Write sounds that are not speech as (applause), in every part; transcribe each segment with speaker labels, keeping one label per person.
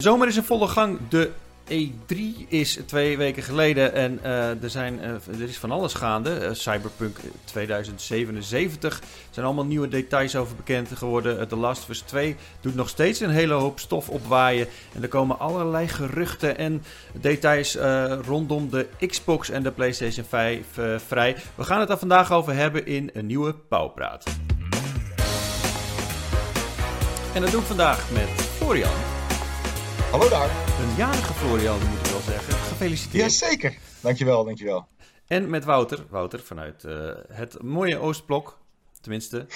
Speaker 1: Zomer is in volle gang. De E3 is twee weken geleden en uh, er, zijn, uh, er is van alles gaande. Uh, Cyberpunk 2077 er zijn allemaal nieuwe details over bekend geworden. The Last of Us 2 doet nog steeds een hele hoop stof opwaaien. En er komen allerlei geruchten en details rondom de Xbox en de PlayStation 5 vrij. We gaan het er vandaag over hebben in een nieuwe Pauwpraat. En dat doe ik vandaag met Florian.
Speaker 2: Hallo daar.
Speaker 1: Een jarige Florian, moet ik wel zeggen. Gefeliciteerd.
Speaker 2: Jazeker. Dankjewel, dankjewel.
Speaker 1: En met Wouter. Wouter vanuit uh, het mooie Oostblok. Tenminste.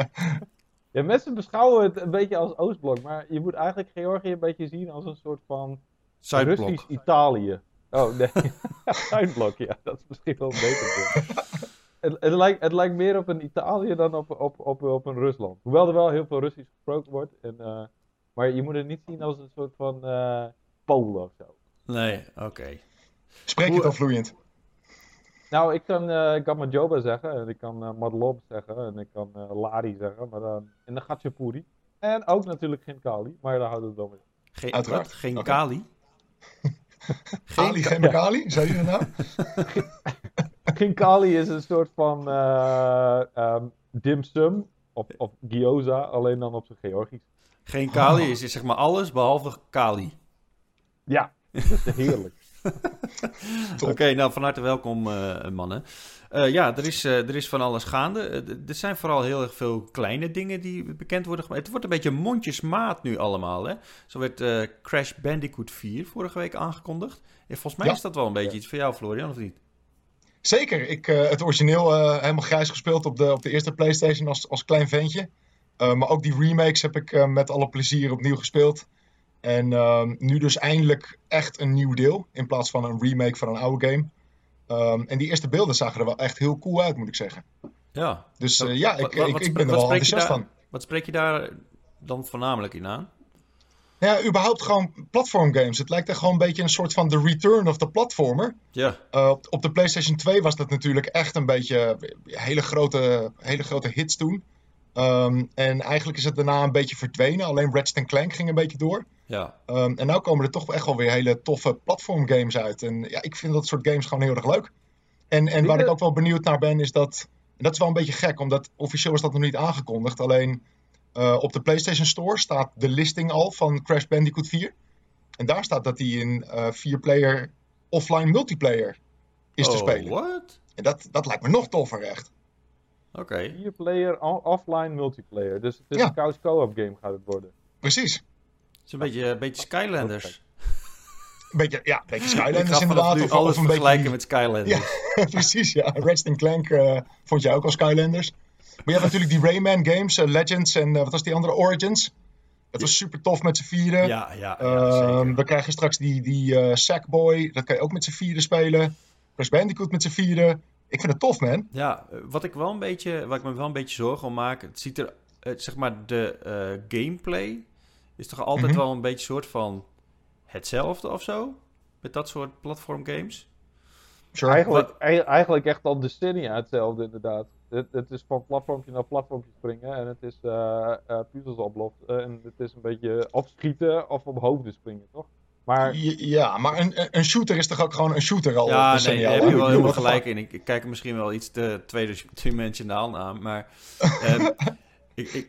Speaker 1: (laughs)
Speaker 3: ja, mensen beschouwen het een beetje als Oostblok. Maar je moet eigenlijk Georgië een beetje zien als een soort van
Speaker 1: Zuidblok.
Speaker 3: Russisch Italië. Oh, nee. (laughs) Zuidblok, ja. Dat is misschien wel beter. het, het, lijkt, het lijkt meer op een Italië dan op, op, op, op een Rusland. Hoewel er wel heel veel Russisch gesproken wordt. En, uh, maar je moet het niet zien als een soort van uh, Polen of zo.
Speaker 1: Nee, oké. Okay.
Speaker 2: Spreek je het al vloeiend?
Speaker 3: Nou, ik kan, uh, ik kan Majoba zeggen, en ik kan uh, Madlob zeggen, en ik kan uh, Lari zeggen, maar dan, en dan Gatchapuri. En ook natuurlijk geen Kali, maar daar houden we het dan mee.
Speaker 1: Geen, Uiteraard. Wat? Geen okay. Kali? (laughs)
Speaker 2: geen Ali, geen Kali, zei je dat nou? (laughs)
Speaker 3: geen Kali is een soort van um, dim sum, of, of gyoza, alleen dan op zijn Georgisch.
Speaker 1: Geen Kali is, is zeg maar alles behalve Kali.
Speaker 3: Ja, heerlijk. (laughs)
Speaker 1: Oké, okay, nou van harte welkom uh, mannen. Uh, ja, er is, uh, er is van alles gaande. er zijn vooral heel erg veel kleine dingen die bekend worden gemaakt. Het wordt een beetje mondjesmaat nu allemaal. Hè? Zo werd Crash Bandicoot 4 vorige week aangekondigd. En volgens mij ja. is dat wel een beetje ja. iets voor jou, Florian, of niet?
Speaker 2: Zeker. Ik het origineel helemaal grijs gespeeld op de, op de eerste PlayStation als, als klein ventje. Maar ook die remakes heb ik met alle plezier opnieuw gespeeld. En uh, nu dus eindelijk echt een nieuw deel. In plaats van een remake van een oude game. Um, en die eerste beelden zagen er wel echt heel cool uit, moet ik zeggen.
Speaker 1: Ja.
Speaker 2: Dus uh, ja, ik, wat, ik, ik ben er wel enthousiast
Speaker 1: daar,
Speaker 2: van.
Speaker 1: Wat spreek je daar dan voornamelijk in aan?
Speaker 2: Ja, überhaupt gewoon platformgames. Het lijkt echt gewoon een beetje een soort van the return of the platformer.
Speaker 1: Ja.
Speaker 2: Uh, op, op, de PlayStation 2 was dat natuurlijk echt een beetje hele grote, hele grote hits toen. Um, en eigenlijk is het daarna een beetje verdwenen. Alleen Ratchet Clank ging een beetje door.
Speaker 1: Ja.
Speaker 2: Um, en nu komen er toch echt wel weer hele toffe platformgames uit. En ja, ik vind dat soort games gewoon heel erg leuk. En, en waar ik ook wel benieuwd naar ben, is dat... En dat is wel een beetje gek, omdat officieel is dat nog niet aangekondigd. Alleen uh, op de PlayStation Store staat de listing al van Crash Bandicoot 4. En daar staat dat hij in uh, vier-player offline multiplayer is
Speaker 1: oh,
Speaker 2: te spelen.
Speaker 1: what?
Speaker 2: En dat, dat lijkt me nog toffer, echt.
Speaker 1: Oké. Okay.
Speaker 3: Vier player offline multiplayer. Dus het is ja. een couch co-op game gaat het worden.
Speaker 2: Precies.
Speaker 1: Het is een beetje, een beetje Skylanders.
Speaker 2: Een beetje, ja, een beetje Skylanders inderdaad. Of,
Speaker 1: alles
Speaker 2: of een
Speaker 1: vergelijken
Speaker 2: beetje...
Speaker 1: met Skylanders.
Speaker 2: Ja, (laughs) precies. Ja. Ratchet Clank uh, vond jij ook al Skylanders. Maar je hebt natuurlijk die Rayman games, uh, Legends en uh, wat was die andere, Origins. Dat was super tof met z'n vieren.
Speaker 1: Ja, ja, ja
Speaker 2: uh, we krijgen straks die, die Sackboy, dat kan je ook met z'n vieren spelen. Crash Bandicoot met z'n vieren. Ik vind het tof, man.
Speaker 1: Ja, wat ik wel een beetje, waar ik me wel een beetje zorgen om maak, het ziet er, het, zeg maar, de uh, gameplay is toch altijd mm -hmm. wel een beetje soort van hetzelfde of zo? Met dat soort platformgames?
Speaker 3: Sure. Eigenlijk, eigenlijk echt al decennia hetzelfde, inderdaad. Het, het, is van platformpje naar platformpje springen en het is uh, uh, puzzels oplossen en het is een beetje afschieten of op hoofden springen, toch? Maar...
Speaker 2: Ja, maar een, een shooter is toch ook gewoon een shooter al?
Speaker 1: Ja, nee, daar heb je wel helemaal gelijk in. Ik, ik, kijk er misschien wel iets te tweedimensionaal (laughs) aan, maar uh, (laughs) ik, ik,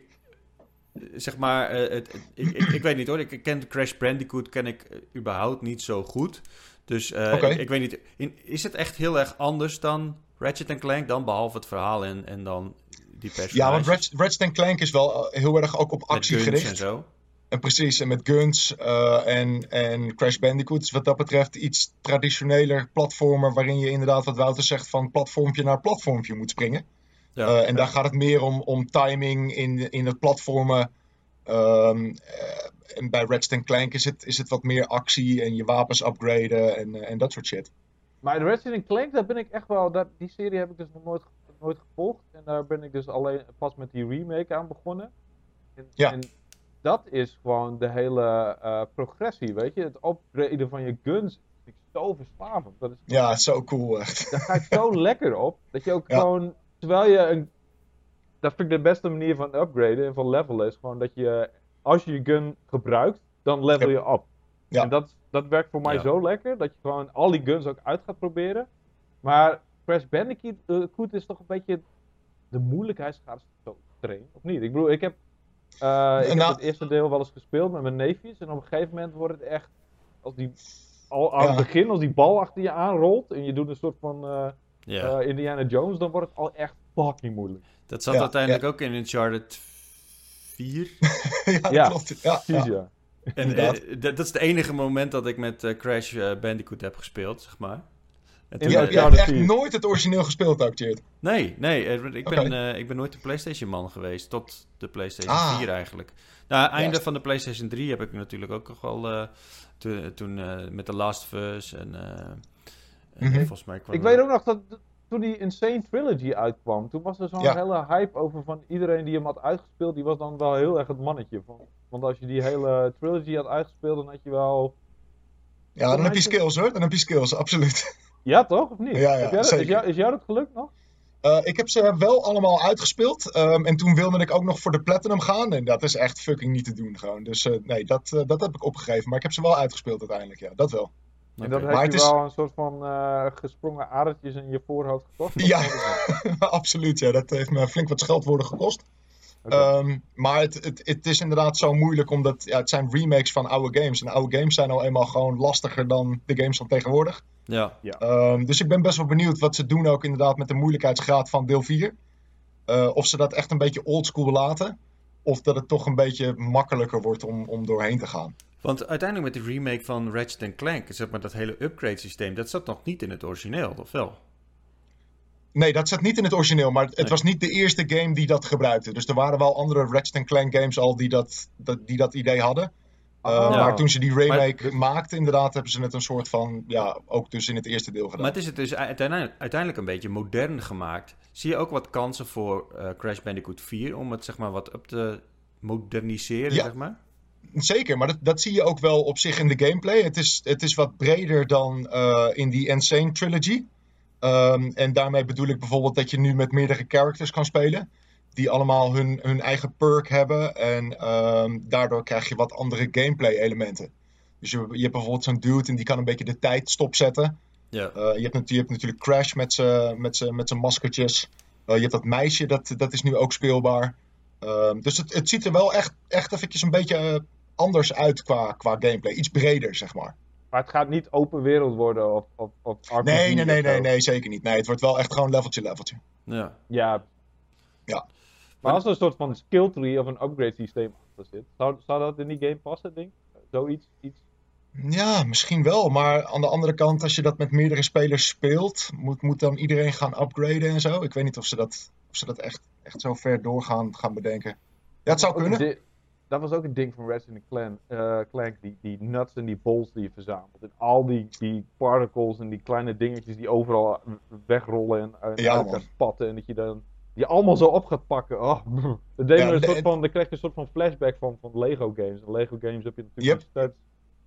Speaker 1: zeg maar, uh, het, het, ik, ik, ik, weet niet hoor, ik ken Crash Bandicoot ken ik überhaupt niet zo goed. Dus uh,
Speaker 2: okay.
Speaker 1: ik, ik, weet niet, in, is het echt heel erg anders dan Ratchet Clank, dan behalve het verhaal en, en dan die personages?
Speaker 2: Ja, want Ratchet, Ratchet Clank is wel heel erg ook op actie gericht.
Speaker 1: en zo.
Speaker 2: En precies, en met guns uh, en, en Crash Bandicoot is wat dat betreft iets traditioneler platformer, waarin je inderdaad, wat Wouter zegt, van platformpje naar platformpje moet springen. Ja, uh, en ja. daar gaat het meer om, om timing in, in het platformen. Um, uh, en bij Ratchet Clank is het, is het wat meer actie en je wapens upgraden en, en dat soort shit.
Speaker 3: Maar Ratchet Clank, daar ben ik echt wel, dat, die serie heb ik dus nog nooit, nooit gevolgd. En daar ben ik dus alleen pas met die remake aan begonnen. En,
Speaker 2: ja.
Speaker 3: En, dat is gewoon de hele uh, progressie, weet je. Het upgraden van je guns is zo verslavend. Dat is
Speaker 2: ja, zo cool echt.
Speaker 3: Daar ga ik zo (laughs) lekker op. Dat je ook ja. gewoon, terwijl je een... Dat vind ik de beste manier van upgraden en van levelen is gewoon dat je, als je je gun gebruikt, dan level je op. Ja. En dat, dat werkt voor mij zo lekker, dat je gewoon al die guns ook uit gaat proberen. Maar Crash Bandicoot is toch een beetje de moeilijkheidsgraad zo train, of niet? Ik bedoel, ik heb, uh, ik heb het eerste deel wel eens gespeeld met mijn neefjes. En op een gegeven moment wordt het echt, als die, al aan het begin, als die bal achter je aanrolt en je doet een soort van uh, Indiana Jones, dan wordt het al echt fucking moeilijk.
Speaker 1: Dat zat uiteindelijk ook in Uncharted 4. (laughs)
Speaker 2: ja, klopt. Ja,
Speaker 1: ja. En dat is het enige moment dat ik met Crash Bandicoot heb gespeeld, zeg maar.
Speaker 2: En je, hebt echt nooit het origineel gespeeld ook?
Speaker 1: Nee, nee. Ik ben, uh, ik ben nooit de PlayStation-man geweest. Tot de PlayStation 4 ah. eigenlijk. Nou, einde van de PlayStation 3 heb ik natuurlijk ook nog wel... Uh, toen uh, met The Last of Us en...
Speaker 3: Mm -hmm. volgens mij kwam ik weet ook nog dat toen die Insane Trilogy uitkwam... Toen was er zo'n hele hype over van iedereen die hem had uitgespeeld... Die was dan wel heel erg het mannetje. Van, want als je die hele trilogy had uitgespeeld, dan had je wel...
Speaker 2: Ja, dan heb je skills hoor. Dan heb je skills, absoluut. (laughs)
Speaker 3: Ja, toch? Of niet? Ja, ja, is, jou, is jou dat gelukt nog?
Speaker 2: Uh, ik heb ze wel allemaal uitgespeeld. Um, en toen wilde ik ook nog voor de Platinum gaan. En dat is echt fucking niet te doen gewoon. Dus uh, nee, dat, uh, dat heb ik opgegeven. Maar ik heb ze wel uitgespeeld uiteindelijk, ja. Dat wel.
Speaker 3: En dat heeft je is... wel een soort van gesprongen adertjes in je voorhoofd gekost?
Speaker 2: Ja, (laughs) absoluut. Ja. Dat heeft me flink wat scheldwoorden gekost. Um, maar het, het, het, is inderdaad zo moeilijk, omdat ja, het zijn remakes van oude games. En oude games zijn al eenmaal gewoon lastiger dan de games van tegenwoordig.
Speaker 1: Ja.
Speaker 2: ja. Um, dus ik ben best wel benieuwd wat ze doen ook inderdaad met de moeilijkheidsgraad van deel 4. Uh, of ze dat echt een beetje oldschool laten. Of dat het toch een beetje makkelijker wordt om, om doorheen te gaan.
Speaker 1: Want uiteindelijk met de remake van Ratchet Clank, zeg maar dat hele upgrade systeem, dat zat nog niet in het origineel, of wel?
Speaker 2: Nee, dat zat niet in het origineel, maar het was niet de eerste game die dat gebruikte. Dus er waren wel andere Ratchet Clank games al die dat, dat, die dat idee hadden. Uh, Maar toen ze die remake maakten, inderdaad, hebben ze het een soort van, ja, ook dus in het eerste deel gedaan.
Speaker 1: Maar het is het dus uiteindelijk, uiteindelijk een beetje modern gemaakt. Zie je ook wat kansen voor uh, Crash Bandicoot 4 om het zeg maar wat op te moderniseren,
Speaker 2: ja.
Speaker 1: zeg maar?
Speaker 2: Zeker, maar dat, dat zie je ook wel op zich in de gameplay. Het is, het is wat breder dan uh, in die Insane Trilogy. Um, en daarmee bedoel ik bijvoorbeeld dat je nu met meerdere characters kan spelen. Die allemaal hun, hun eigen perk hebben. En um, daardoor krijg je wat andere gameplay elementen. Dus je, je hebt bijvoorbeeld zo'n dude en die kan een beetje de tijd stopzetten.
Speaker 1: Ja.
Speaker 2: Uh, je, hebt, je hebt natuurlijk Crash met zijn met met maskertjes. Uh, je hebt dat meisje, dat, dat is nu ook speelbaar. Um, dus het, het ziet er wel echt, echt eventjes een beetje uh, anders uit qua, qua gameplay. Iets breder, zeg maar.
Speaker 3: Maar het gaat niet open wereld worden of, of, of
Speaker 2: RPG Nee, nee, nee, nee, nee, zeker niet. Nee, het wordt wel echt gewoon leveltje, leveltje.
Speaker 1: Ja.
Speaker 3: Ja.
Speaker 2: ja.
Speaker 3: Maar als er een soort van skill tree of een upgrade systeem achter zit, zou, zou dat in die game passen, denk ik? Zoiets? Iets?
Speaker 2: Ja, misschien wel. Maar aan de andere kant, als je dat met meerdere spelers speelt, moet, moet dan iedereen gaan upgraden en zo. Ik weet niet of ze dat, of ze dat echt, echt zo ver doorgaan gaan bedenken. Ja, het zou kunnen
Speaker 3: dat was ook een ding van Ratchet Clank, uh, Clank die, die nuts en die balls die je verzamelt. En al die, die particles en die kleine dingetjes die overal wegrollen en uit ja, elkaar spatten. En dat je dan die allemaal zo op gaat pakken. Oh, (laughs) dat deed ja, een soort van, dan krijg je een soort van flashback van, van Lego games. En Lego games heb je natuurlijk yep. studs.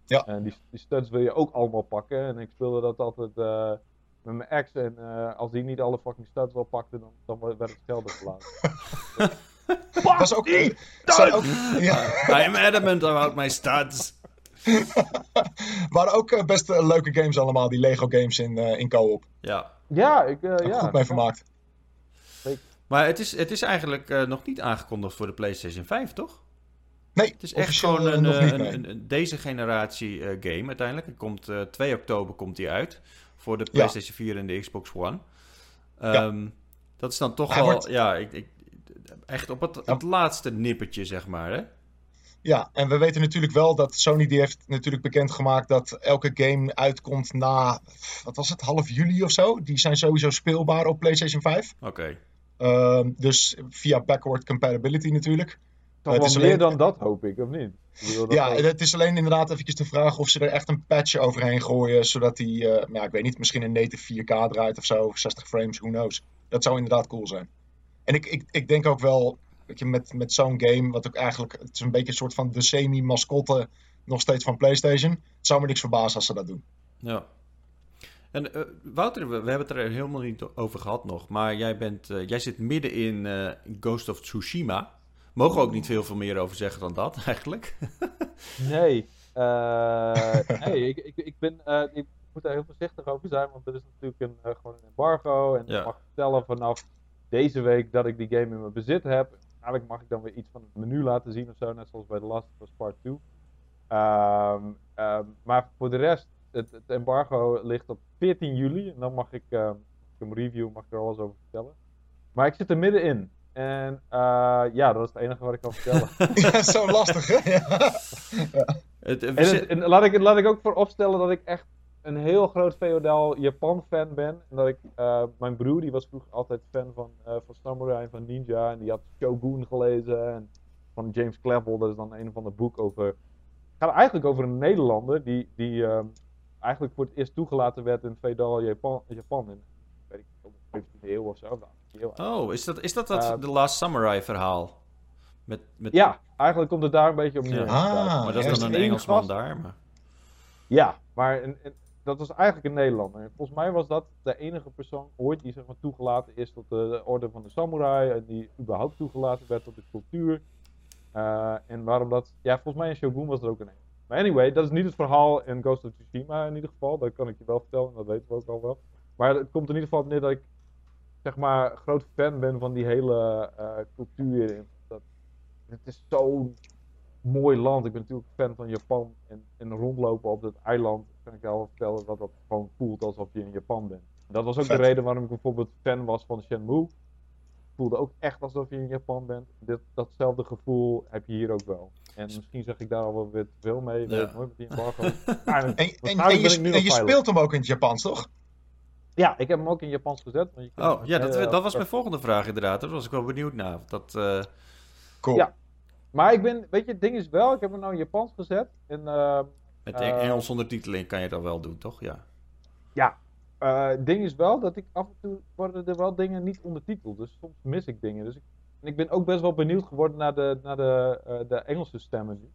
Speaker 2: Ja.
Speaker 3: En die, die studs wil je ook allemaal pakken. En ik speelde dat altijd uh, met mijn ex. En uh, als die niet alle fucking studs wel pakte, dan, dan werd het geld gelaten. (laughs)
Speaker 2: Dat is ook... ook
Speaker 1: ja. I'm adamant about my studs. (laughs)
Speaker 2: waren ook uh, best uh, leuke games allemaal, die Lego games in, uh, in co-op.
Speaker 1: Ja.
Speaker 3: Ja, ik... ja.
Speaker 2: Goed mee vermaakt.
Speaker 1: Maar het is, het is eigenlijk nog niet aangekondigd voor de PlayStation 5, toch?
Speaker 2: Nee,
Speaker 1: het is echt gewoon een, een, een, deze generatie game uiteindelijk. Het komt, 2 oktober komt die uit voor de PlayStation 4 en de Xbox One. Um, ja. Dat is dan toch wel... Wordt... Ja, ik, ik, echt op het, het laatste nippertje, zeg maar, hè?
Speaker 2: Ja, en we weten natuurlijk wel dat Sony die heeft natuurlijk bekendgemaakt dat elke game uitkomt na, wat was het, half juli of zo. Die zijn sowieso speelbaar op PlayStation 5.
Speaker 1: Oké. Okay.
Speaker 2: Uh, dus via backward compatibility natuurlijk.
Speaker 3: Toch het is meer alleen... dan dat, hoop ik, of niet?
Speaker 2: ja, het is alleen inderdaad eventjes de vraag of ze er echt een patch overheen gooien, zodat die, uh, ja, ik weet niet, misschien een native 4K draait of zo, 60 frames, who knows. Dat zou inderdaad cool zijn. En ik, ik, ik denk ook wel, dat je, met, met zo'n game, wat ook eigenlijk, het is een beetje een soort van de semi-mascotte nog steeds van PlayStation. Het zou me niks verbazen als ze dat doen.
Speaker 1: Ja. En uh, Wouter, we, we, hebben het er helemaal niet over gehad nog, maar jij, bent, uh, jij zit midden in uh, Ghost of Tsushima. Mogen we ook niet veel, veel meer over zeggen dan dat, (laughs) eigenlijk?
Speaker 3: nee. (laughs) Nee, ik, ik, ik, ben, ik moet daar heel voorzichtig over zijn, want er is natuurlijk een, gewoon een embargo. En ja. ik mag vertellen vanaf deze week dat ik die game in mijn bezit heb. Eigenlijk mag ik dan weer iets van het menu laten zien of zo, net zoals bij The Last of Us Part 2. Um, um, maar voor de rest, het, het, embargo ligt op 14 juli. En dan mag ik, uh, een review, mag ik er alles over vertellen. Maar ik zit er middenin. En uh, ja, dat is het enige wat ik kan vertellen. (laughs)
Speaker 2: ja, zo lastig, hè? ja.
Speaker 3: Het, en, het, en laat, ik, laat ik ook voor opstellen dat ik echt een heel groot feodaal Japan-fan ben. En dat ik, uh, mijn broer die was vroeger altijd fan van, uh, van Samurai en van Ninja. En die had Shogun gelezen. En van James Clavell, dat is dan een van de boek over. Het gaat eigenlijk over een Nederlander die, die uh, eigenlijk voor het eerst toegelaten werd in feodaal Japan, Japan in weet ik, de 15e eeuw of zo.
Speaker 1: Oh, is dat is dat, dat The Last Samurai verhaal? Met, met...
Speaker 3: Ja, eigenlijk komt het daar een beetje op neer.
Speaker 1: Ja. Ah, maar dat is dan een Engelsman daar. Maar...
Speaker 3: Ja, maar dat was eigenlijk een Nederlander. En volgens mij was dat de enige persoon ooit die zeg maar, toegelaten is tot de, orde van de samurai. En die überhaupt toegelaten werd tot de cultuur. Uh, en waarom dat... Ja, volgens mij in Shogun was er ook een. Maar anyway, dat is niet het verhaal in Ghost of Tsushima in ieder geval. Dat kan ik je wel vertellen, dat weten we ook al wel. Maar het komt in ieder geval neer dat ik zeg maar groot fan ben van die hele uh, cultuur. Dat, het is zo'n mooi land. Ik ben natuurlijk fan van Japan. En, en rondlopen op dat eiland kan ik wel vertellen dat dat gewoon voelt alsof je in Japan bent. Dat was ook de reden waarom ik bijvoorbeeld fan was van Shenmue. Voelde ook echt alsof je in Japan bent. Dit, datzelfde gevoel heb je hier ook wel. En misschien zeg ik daar al wel weer te veel mee. Ja. Nooit met die embargo. (laughs)
Speaker 2: maar, en, en, en, je, en je speelt hem ook in het Japans, toch?
Speaker 3: Ja, ik heb hem ook in Japans gezet.
Speaker 1: je oh, ja, dat, dat was mijn volgende vraag inderdaad. Daar was ik wel benieuwd naar. Dat, uh...
Speaker 2: Cool.
Speaker 3: Ja, maar ik ben, weet je, het ding is wel, ik heb hem nou in Japans gezet. En, uh,
Speaker 1: Met Engels ondertiteling kan je dat wel doen, toch? Ja.
Speaker 3: Ja. Uh, het ding is wel dat ik af en toe worden er wel dingen niet ondertiteld. Dus soms mis ik dingen. Dus ik, en ik ben ook best wel benieuwd geworden naar de, naar de, uh, de Engelse stemmen nu.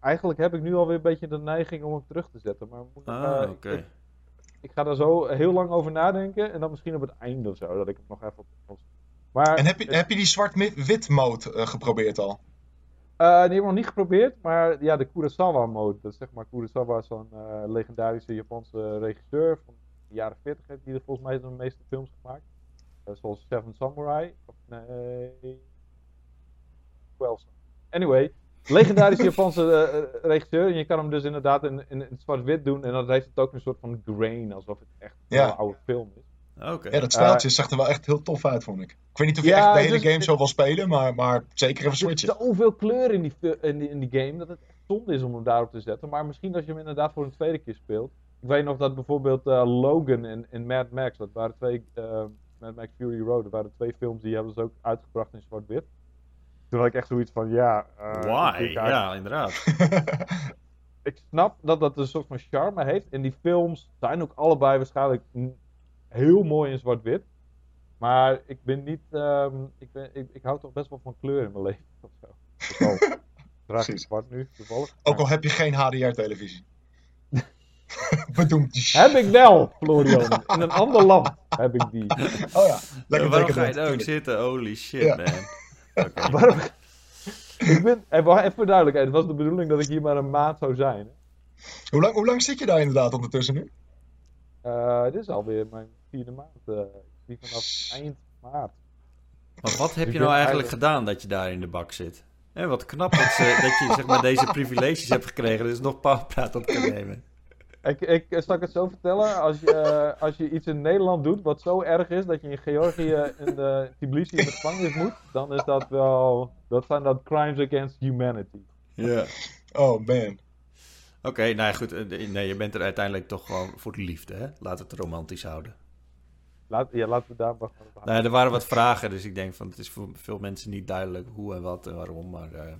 Speaker 3: Eigenlijk heb ik nu alweer een beetje de neiging om hem terug te zetten. Maar moet,
Speaker 1: ah, oké. Okay.
Speaker 3: Ik, ik, ga daar zo heel lang over nadenken. En dan misschien op het einde of zo, dat ik het nog even op
Speaker 2: maar, En heb je, heb je die zwart-wit mode geprobeerd al?
Speaker 3: Uh, die nog niet geprobeerd, maar ja, de Kurosawa-mode. Dat is zeg maar, Kurosawa is zo'n uh, legendarische Japanse regisseur. Van de jaren 40 heeft hij er volgens mij de meeste films gemaakt. Uh, zoals Seven Samurai. Of nee. 12 Anyway, legendarische (laughs) Japanse regisseur. En je kan hem dus inderdaad in, in, in zwart-wit doen. En dan heeft het ook een soort van grain, alsof het echt
Speaker 2: ja.
Speaker 3: een oude film is.
Speaker 1: Okay.
Speaker 2: Ja, dat stijltje uh, zag er wel echt heel tof uit, vond ik. Ik weet niet of je ja, echt de hele dus, game zo wil spelen, maar, maar zeker even switchen.
Speaker 3: Er is zoveel kleur in die, in, die, in die game dat het echt zonde is om hem daarop te zetten. Maar misschien als je hem inderdaad voor een tweede keer speelt. Ik weet nog dat bijvoorbeeld uh, Logan en, en Mad Max, dat waren twee, uh, Mad Max Fury Road, dat waren twee films die hebben ze ook uitgebracht in zwart-wit. Toen had ik echt zoiets van, ja...
Speaker 1: Why? Ja, inderdaad. (laughs)
Speaker 3: ik snap dat dat een soort van charme heeft. En die films zijn ook allebei waarschijnlijk heel mooi in zwart-wit. Maar ik ben niet. Um, ik, ben, ik, ik hou toch best wel van kleur in mijn leven. Of zo. (laughs) draag ik zwart nu, toevallig.
Speaker 2: Ook al heb je geen HDR-televisie. (laughs) Bedoemd.
Speaker 3: Heb ik wel, Florian. In een ander land heb ik die.
Speaker 2: Oh ja, lekker
Speaker 1: ja, Waarom ga je daar ook zitten? Holy shit, ja. man. (laughs)
Speaker 3: Okay. waarom... ik ben, even voor duidelijkheid, het was de bedoeling dat ik hier maar een maand zou zijn.
Speaker 2: Hoe, lang, hoe lang zit je daar inderdaad ondertussen nu?
Speaker 3: Uh, dit is alweer mijn vierde maand. Uh, die vanaf eind maart.
Speaker 1: Maar wat heb je nou eigenlijk gedaan dat je daar in de bak zit? En wat knap dat, ze, dat je zeg maar, deze (laughs) privileges hebt gekregen. Dus nog powerpraat op kan nemen.
Speaker 3: Ik, ik zal ik het zo vertellen. Als je, uh, als je iets in Nederland doet wat zo erg is dat je in Georgië in de Tbilisi in de gevangenis moet, dan is dat wel. Dat zijn dat crimes against humanity.
Speaker 2: Ja. Yeah. Oh man.
Speaker 1: Oké, okay, nou goed. Nee, je bent er uiteindelijk toch gewoon voor de liefde, hè? Laat het romantisch houden.
Speaker 3: Laat, ja, laten we daar maar
Speaker 1: nee, Er waren wat vragen, dus ik denk van het is voor veel mensen niet duidelijk hoe en wat en waarom. Maar, uh...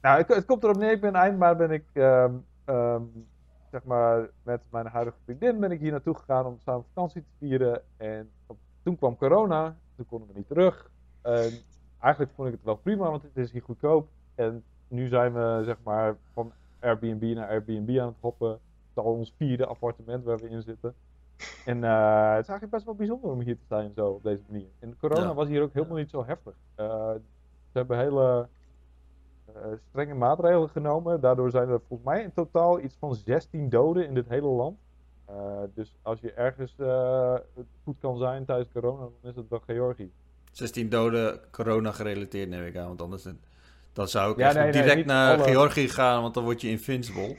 Speaker 3: Nou, het, het, komt erop neer, ik ben eindbaar ben ik um, um, zeg maar met mijn huidige vriendin ben ik hier naartoe gegaan om samen vakantie te vieren. En op, toen kwam corona, toen konden we niet terug. En eigenlijk vond ik het wel prima, want het is hier goedkoop. En nu zijn we zeg maar van Airbnb naar Airbnb aan het hoppen. Het is al ons vierde appartement waar we in zitten. En uh, het is eigenlijk best wel bijzonder om hier te zijn zo op deze manier. En corona ja. was hier ook helemaal niet zo heftig. Uh, Ze hebben hele strenge maatregelen genomen. Daardoor zijn er volgens mij in totaal iets van 16 doden in dit hele land. dus als je ergens goed kan zijn tijdens corona, dan is het wel Georgië.
Speaker 1: 16 doden corona gerelateerd neem ik aan, want anders dan zou ik ja, direct naar Georgië gaan, want dan word je invincible.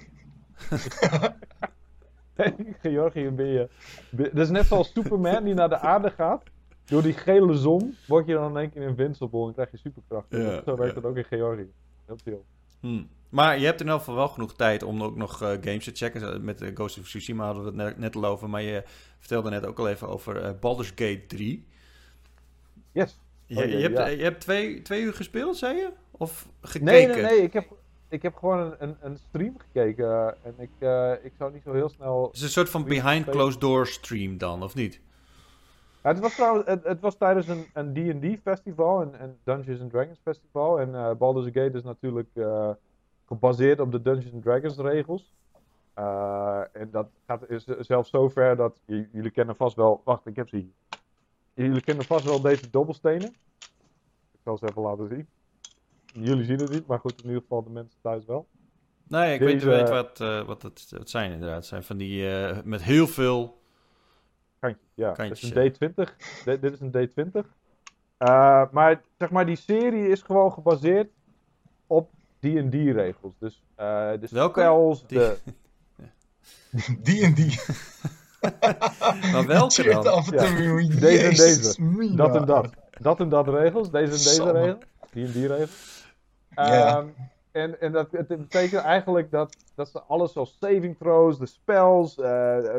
Speaker 1: (laughs)
Speaker 3: Georgië ben je... Dat is net zoals Superman die naar de aarde gaat. Door die gele zon word je dan in één keer invincible en krijg je superkrachten. Ja, Zo werkt ja. dat ook in Georgië. Heel chill.
Speaker 1: Hmm. Maar je hebt in elk geval wel genoeg tijd om ook nog uh, games te checken. Met uh, Ghost of Tsushima hadden we het net, net al over. Maar je vertelde net ook al even over uh, Baldur's Gate 3.
Speaker 3: Yes.
Speaker 1: Je, oh, je, hebt, je hebt twee, twee uur gespeeld, zei je? Of gekeken?
Speaker 3: Nee, nee, nee. Ik heb, ik heb gewoon een, een, een stream gekeken. Eh, en ik, ik zou niet zo heel snel...
Speaker 1: Het is een soort van behind closed door stream dan, of niet?
Speaker 3: Ja, het, was trouwens, het, het, was tijdens een, D&D festival, een, een Dungeons and Dragons festival. En uh, Baldur's Gate is natuurlijk gebaseerd op de Dungeons and Dragons regels. en dat gaat is zelfs zo ver dat... Jullie kennen vast wel... Wacht, ik heb ze hier. Jullie kennen vast wel deze dobbelstenen. Ik zal ze even laten zien. Jullie zien het niet, maar goed, in ieder geval de mensen thuis wel.
Speaker 1: Nee, ik weet, weet wat, uh, wat het, het zijn inderdaad. Het zijn van die met heel veel
Speaker 3: kantjes. Ja, kantjes, dit is een D20. dit, dit is een D20. Uh, maar zeg maar, die serie is gewoon gebaseerd op D&D-regels. Dus de
Speaker 1: Welke?
Speaker 3: spells, de... (laughs)
Speaker 2: D&D. (laughs) (laughs)
Speaker 1: maar welke dan?
Speaker 2: Af en toe,
Speaker 3: ja. Deze en deze. Dat en dat. Dat en dat regels. Deze en deze regels. D&D-regels. Um, en en dat, het betekent eigenlijk dat, dat ze alles zoals saving throws, de spells, uh,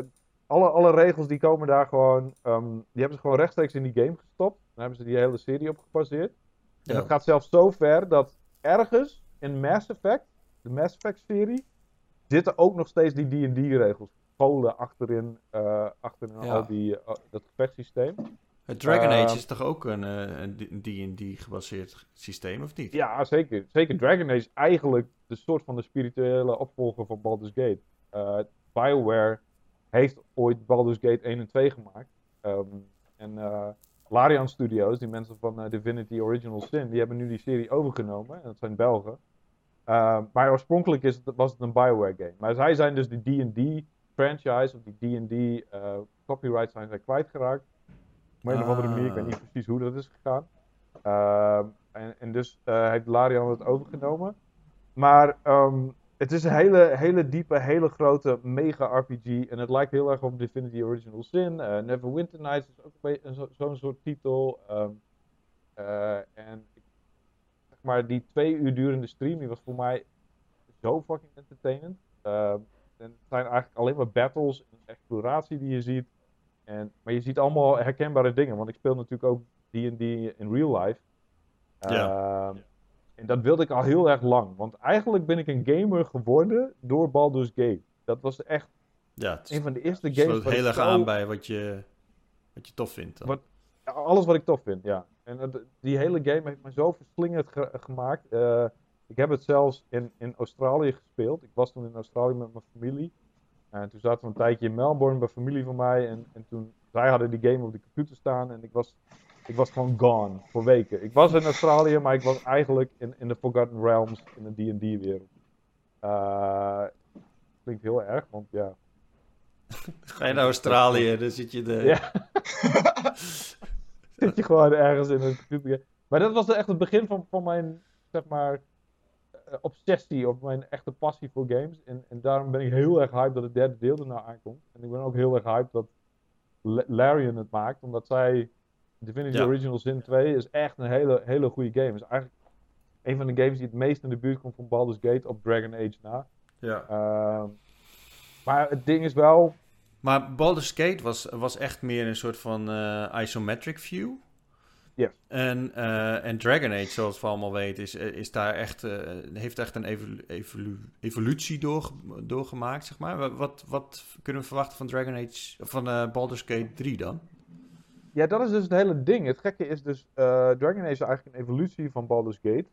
Speaker 3: alle, alle regels die komen daar gewoon, um, die hebben ze gewoon rechtstreeks in die game gestopt. Daar hebben ze die hele serie op gebaseerd. En dat gaat zelfs zo ver dat ergens in Mass Effect, de Mass Effect serie, zitten ook nog steeds die D&D regels. Scholen achterin, uh, achterin al die, uh, dat gevechtssysteem.
Speaker 1: Het Dragon Age ehm, is toch ook een D&D uh, gebaseerd systeem, of niet?
Speaker 3: Ja, zeker. Zeker. Dragon Age is eigenlijk de soort van de spirituele opvolger van Baldur's Gate. Uh, BioWare heeft ooit Baldur's Gate 1 en 2 gemaakt. Um, en uh, Larian Studios, die mensen van uh, Divinity Original Sin, die hebben nu die serie overgenomen. En dat zijn Belgen. Uh, maar oorspronkelijk is het, was het een BioWare game. Maar zij zijn dus die D&D franchise, of die D&D uh, copyright zijn zij kwijtgeraakt. Op een of andere manier, ik weet niet ah. precies hoe dat is gegaan. Uh, en, en, dus heeft Larian het overgenomen. Maar um, het is een hele, hele diepe, hele grote mega RPG. En het lijkt heel erg op Divinity Original Sin. Uh, Neverwinter Nights is ook zo'n zo soort titel. Um, en zeg maar, die twee uur durende stream die was voor mij zo fucking entertainend. Ehm, en het zijn eigenlijk alleen maar battles en exploratie die je ziet. En, maar je ziet allemaal herkenbare dingen, want ik speel natuurlijk ook D&D in real life. Ja. Uh, en dat wilde ik al heel erg lang, want eigenlijk ben ik een gamer geworden door Baldur's Gate. Dat was echt ja, een van de eerste games.
Speaker 1: Het heel erg aan bij wat je, wat je tof vindt.
Speaker 3: Wat, alles wat ik tof vind, ja. En die hele game heeft me zo verslingend gemaakt. Uh, ik heb het zelfs in, in Australië gespeeld. Ik was toen in Australië met mijn familie. En toen zaten we een tijdje in Melbourne bij familie van mij. En, en toen, zij hadden die game op de computer staan. En ik was, ik was gewoon gone voor weken. Ik was in Australië, maar ik was eigenlijk in, in de Forgotten Realms in de D&D-wereld. Uh, klinkt heel erg, want ja...
Speaker 1: Ga je naar Australië, dan zit je de... Ja. (laughs)
Speaker 3: zit je gewoon ergens in een computer. Maar dat was echt het begin van, van mijn, zeg maar, eh, obsessie of mijn echte passie voor games. En, en daarom ben ik heel erg hyped dat het derde deel er nou aankomt. En ik ben ook heel erg hyped dat Larian het maakt, omdat zij Divinity Original Sin 2 is echt een hele, hele goede game. is eigenlijk een van de games die het meest in de buurt komt van Baldur's Gate op Dragon Age na.
Speaker 1: Ja.
Speaker 3: Uh, maar het ding is wel...
Speaker 1: Maar Baldur's Gate was, was echt meer een soort van uh, isometric view.
Speaker 3: Ja.
Speaker 1: En, uh, en Dragon Age, zoals we allemaal weten, is, is daar echt, uh, heeft echt een evolu evolu evolutie door, doorgemaakt, zeg maar. Wat, wat kunnen we verwachten van Dragon Age, van Baldur's Gate 3 dan?
Speaker 3: Ja, dat is dus het hele ding. Het gekke is dus, Dragon Age is eigenlijk een evolutie van Baldur's Gate.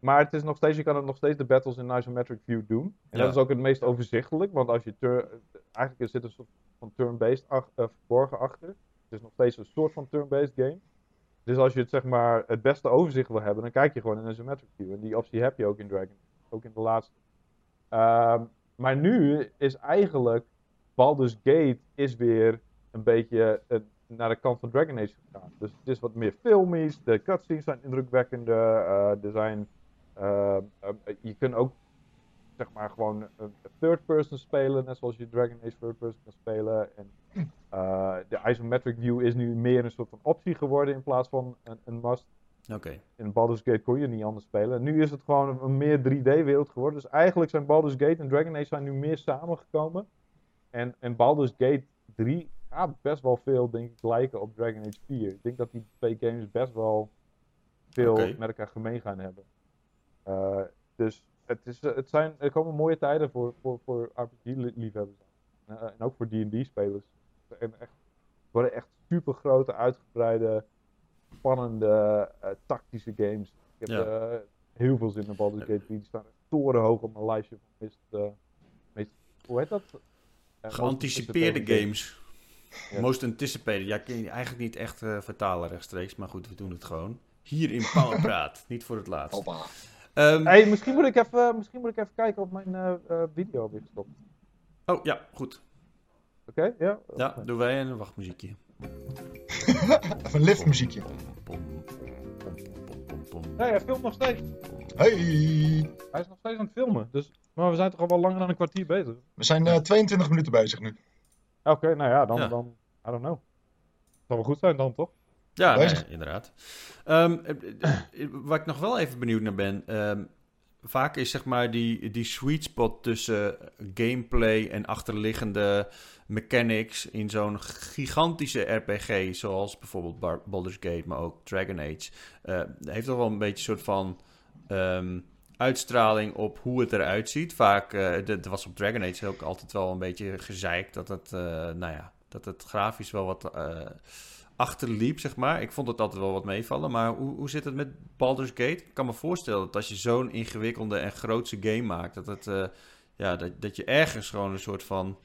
Speaker 3: maar het is nog steeds, je kan het nog steeds de battles in isometric view doen. En dat is ook het meest overzichtelijk, want als je eigenlijk zit een soort van turn-based verborgen achter. Het is nog steeds een soort van turn-based game. Dus als je het, zeg maar, het beste overzicht wil hebben, dan kijk je gewoon in een isometric view. En die optie heb je ook in Dragon, ook in de laatste. Ehm, maar nu is eigenlijk Baldur's Gate is weer een beetje naar de kant van Dragon Age gegaan. Dus het is wat meer filmisch, de cutscenes zijn indrukwekkender, uh, er zijn, uh, je kunt ook zeg maar gewoon een third person spelen, net zoals je Dragon Age third person kan spelen. En uh, de isometric view is nu meer een soort van optie geworden in plaats van een, een must.
Speaker 1: Oké.
Speaker 3: In Baldur's Gate kon je niet anders spelen. Nu is het gewoon een, meer 3D-wereld geworden. Dus eigenlijk zijn Baldur's Gate en Dragon Age zijn nu meer samengekomen. En, en Baldur's Gate 3 gaat best wel veel, denk ik, lijken op Dragon Age 4. Ik denk dat die twee games best wel veel met elkaar gemeen gaan hebben. Uh, dus het, is, het zijn, er komen mooie tijden voor, voor, voor RPG-liefhebbers. Uh, en ook voor D&D-spelers. Echt, worden echt super grote, uitgebreide, spannende, uh, tactische games. Ik heb ja. heel veel zin in Baldur's Gate 3. Die staan torenhoog op mijn lijstje van meest, meest hoe heet dat?
Speaker 1: Geanticipeerde games. Ja. Most anticipated. Ja, kun je eigenlijk niet echt vertalen rechtstreeks, maar goed, we doen het gewoon. Hier in Powerpraat, (laughs) niet voor het laatst.
Speaker 2: Hoppa.
Speaker 3: Um, hey, misschien, moet ik even, misschien moet ik even kijken of mijn uh, uh, video weer gestopt.
Speaker 1: Oh ja, goed.
Speaker 3: Oké, okay, ja.
Speaker 1: Ja, doen wij een wachtmuziekje. (laughs)
Speaker 2: even een liftmuziekje.
Speaker 3: Nee, hij filmt nog steeds.
Speaker 2: Hey!
Speaker 3: Hij is nog steeds aan het filmen, dus, maar we zijn toch al wel langer dan een kwartier bezig.
Speaker 2: We zijn uh, 22 minuten bezig nu.
Speaker 3: Oké, okay, nou ja, dan, ja. dan, I don't know. Zal wel goed zijn dan, toch?
Speaker 1: Ja, nee, inderdaad. Um, waar ik nog wel even benieuwd naar ben. Um, vaak is zeg maar die, die sweet spot tussen gameplay en achterliggende mechanics in zo'n gigantische RPG, zoals bijvoorbeeld Baldur's Gate, maar ook Dragon Age, uh, heeft toch wel een beetje een soort van um, uitstraling op hoe het eruit ziet. Vaak, uh, er was op Dragon Age ook altijd wel een beetje gezeikt dat het, uh, nou ja, dat het grafisch wel wat achterliep, zeg maar. Ik vond het altijd wel wat meevallen. Maar hoe, hoe zit het met Baldur's Gate? Ik kan me voorstellen dat als je zo'n ingewikkelde en grootse game maakt, dat, het, ja, dat, dat je ergens gewoon een soort van.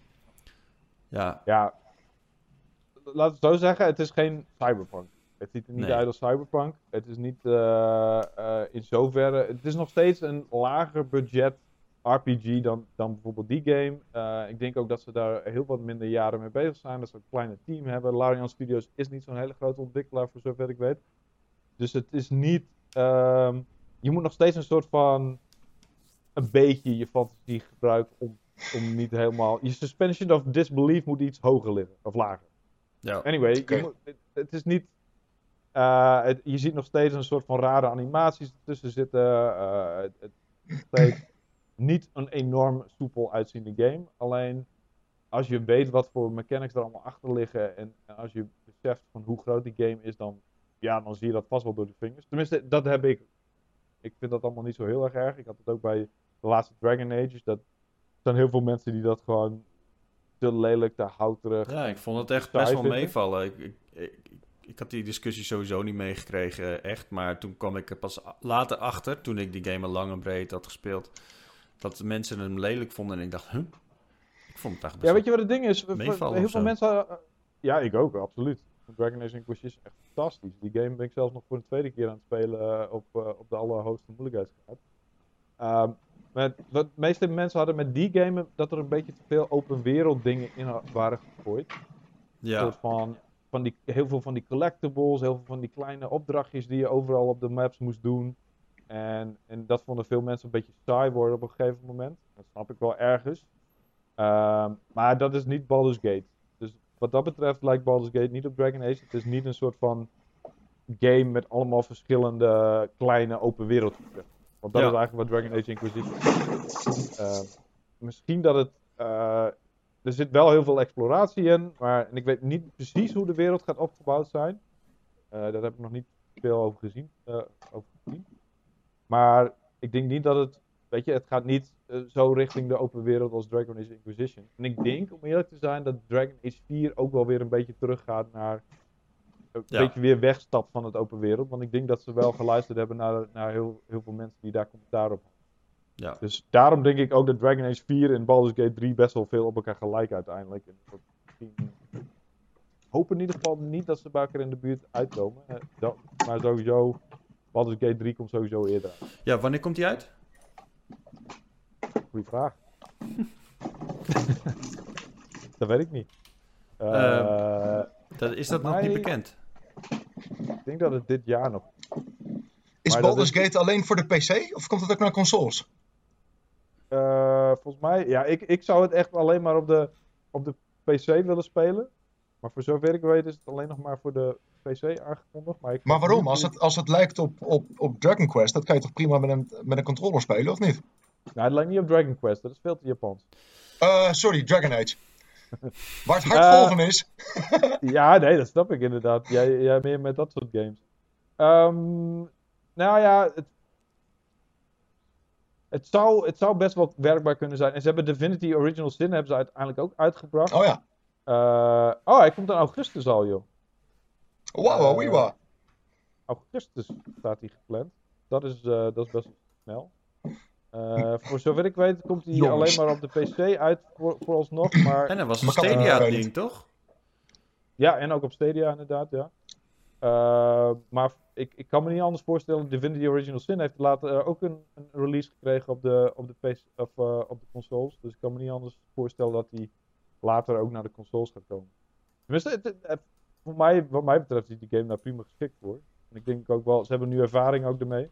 Speaker 1: Ja.
Speaker 3: ja, laat het zo zeggen, het is geen cyberpunk. Het ziet er niet uit als cyberpunk. Het is niet uh, uh, in zoverre. Het is nog steeds een lager budget RPG dan, dan bijvoorbeeld die game. Uh, ik denk ook dat ze daar heel wat minder jaren mee bezig zijn. Dat ze een kleine team hebben. Larian Studios is niet zo'n hele grote ontwikkelaar, voor zover ik weet. Dus het is niet. Uh, je moet nog steeds een soort van. een beetje je fantasie gebruiken om, om niet helemaal. Je suspension of disbelief moet iets hoger liggen, of lager. Ja. Anyway, okay. moet, het, het, is niet. Uh, het, je ziet nog steeds een soort van rare animaties ertussen zitten. Uh, het, het, steeds niet een enorm soepel uitziende game. Alleen als je weet wat voor mechanics er allemaal achter liggen en, en, als je beseft van hoe groot die game is, dan, ja, dan zie je dat vast wel door de vingers. Tenminste, dat heb ik. Ik vind dat allemaal niet zo heel erg erg. Ik had het ook bij de laatste Dragon Age. Dat er zijn heel veel mensen die dat gewoon te lelijk, te houterig.
Speaker 1: Ja, ik vond het echt best wel meevallen. Ik, ik, ik, ik, had die discussie sowieso niet meegekregen, echt. Maar toen kwam ik er pas later achter, toen ik die game al lang en breed had gespeeld dat de mensen hem lelijk vonden. En ik dacht, huh? Ik vond het eigenlijk
Speaker 3: Ja, weet je wat het ding is? Heel veel mensen... Uh, ja, ik ook, absoluut. Dragon Age Inquisition is echt fantastisch. Die game ben ik zelfs nog voor een tweede keer aan het spelen uh, op, uh, op de allerhoogste moeilijkheidsgraad. Um, met, wat de meeste mensen hadden met die game dat er een beetje te veel open wereld dingen in waren gegooid. Ja. Een soort van, van die, heel veel van die collectibles, heel veel van die kleine opdrachtjes die je overal op de maps moest doen. En, en dat vonden veel mensen een beetje saai worden op een gegeven moment. Dat snap ik wel ergens. Um, maar dat is niet Baldur's Gate. Dus wat dat betreft lijkt Baldur's Gate niet op Dragon Age. Het is niet een soort van game met allemaal verschillende kleine open wereld. Want dat ja. is eigenlijk wat Dragon Age Inquisition is. Uh, misschien dat het. Uh, er zit wel heel veel exploratie in, maar en ik weet niet precies hoe de wereld gaat opgebouwd zijn. Uh, daar heb ik nog niet veel over gezien. Uh, over gezien. Maar ik denk niet dat het, weet je, het gaat niet uh, zo richting de open wereld als Dragon Age Inquisition. En ik denk, om eerlijk te zijn, dat Dragon Age 4 ook wel weer een beetje teruggaat naar, een ja. beetje weer wegstapt van het open wereld. Want ik denk dat ze wel geluisterd hebben naar, naar heel, heel veel mensen die daar commentaar op ja. Dus daarom denk ik ook dat Dragon Age 4 en Baldur's Gate 3 best wel veel op elkaar gelijk uiteindelijk. En misschien hoop in ieder geval niet dat ze bij elkaar in de buurt uitkomen. Dat, maar sowieso, Baldur's Gate 3 komt sowieso eerder uit.
Speaker 1: Ja, wanneer komt die uit?
Speaker 3: Goeie vraag. (laughs) dat weet ik niet. Uh,
Speaker 1: dat, is dat nog niet bekend?
Speaker 3: Ik denk dat het dit jaar nog.
Speaker 2: Is Baldur's Gate alleen voor de PC of komt het ook naar consoles?
Speaker 3: Uh, volgens mij, ja, ik, ik zou het echt alleen maar op de, op de PC willen spelen. Maar voor zover ik weet is het alleen nog maar voor de PC aangekondigd. Maar, ik
Speaker 2: maar waarom? Als het, als het lijkt op, op, op Dragon Quest, dat kan je toch prima met een, met een controller spelen, of niet?
Speaker 3: Nou, het lijkt niet op Dragon Quest, dat is veel te Japans.
Speaker 2: Uh, sorry, Dragon Age. (laughs) Waar het hard volgen is. (laughs)
Speaker 3: ja, nee, dat snap ik inderdaad. Jij, jij meer met dat soort games. Um, nou ja, het, het, zou, het zou best wel werkbaar kunnen zijn. En ze hebben Divinity Original Sin hebben ze uiteindelijk ook uitgebracht.
Speaker 2: Oh ja.
Speaker 3: Uh, oh, hij komt in augustus al, joh.
Speaker 2: Wow, uh, wow.
Speaker 3: Augustus staat hij gepland. Dat is, uh, dat is best snel. Uh, voor zover ik weet komt hij alleen maar op de PC uit voor, vooralsnog. Maar...
Speaker 1: En dat was een Stadia-ding, toch?
Speaker 3: Ja, en ook op Stadia inderdaad, ja. Uh, maar ik, ik kan me niet anders voorstellen. Divinity Original Sin heeft later uh, ook een, een, release gekregen op de, op, de PC, of, op de consoles. Dus ik kan me niet anders voorstellen dat hij later ook naar de consoles gaat komen. Tenminste, het, voor mij, wat mij betreft is die game daar prima geschikt voor. En ik denk ook wel, ze hebben nu ervaring ook ermee.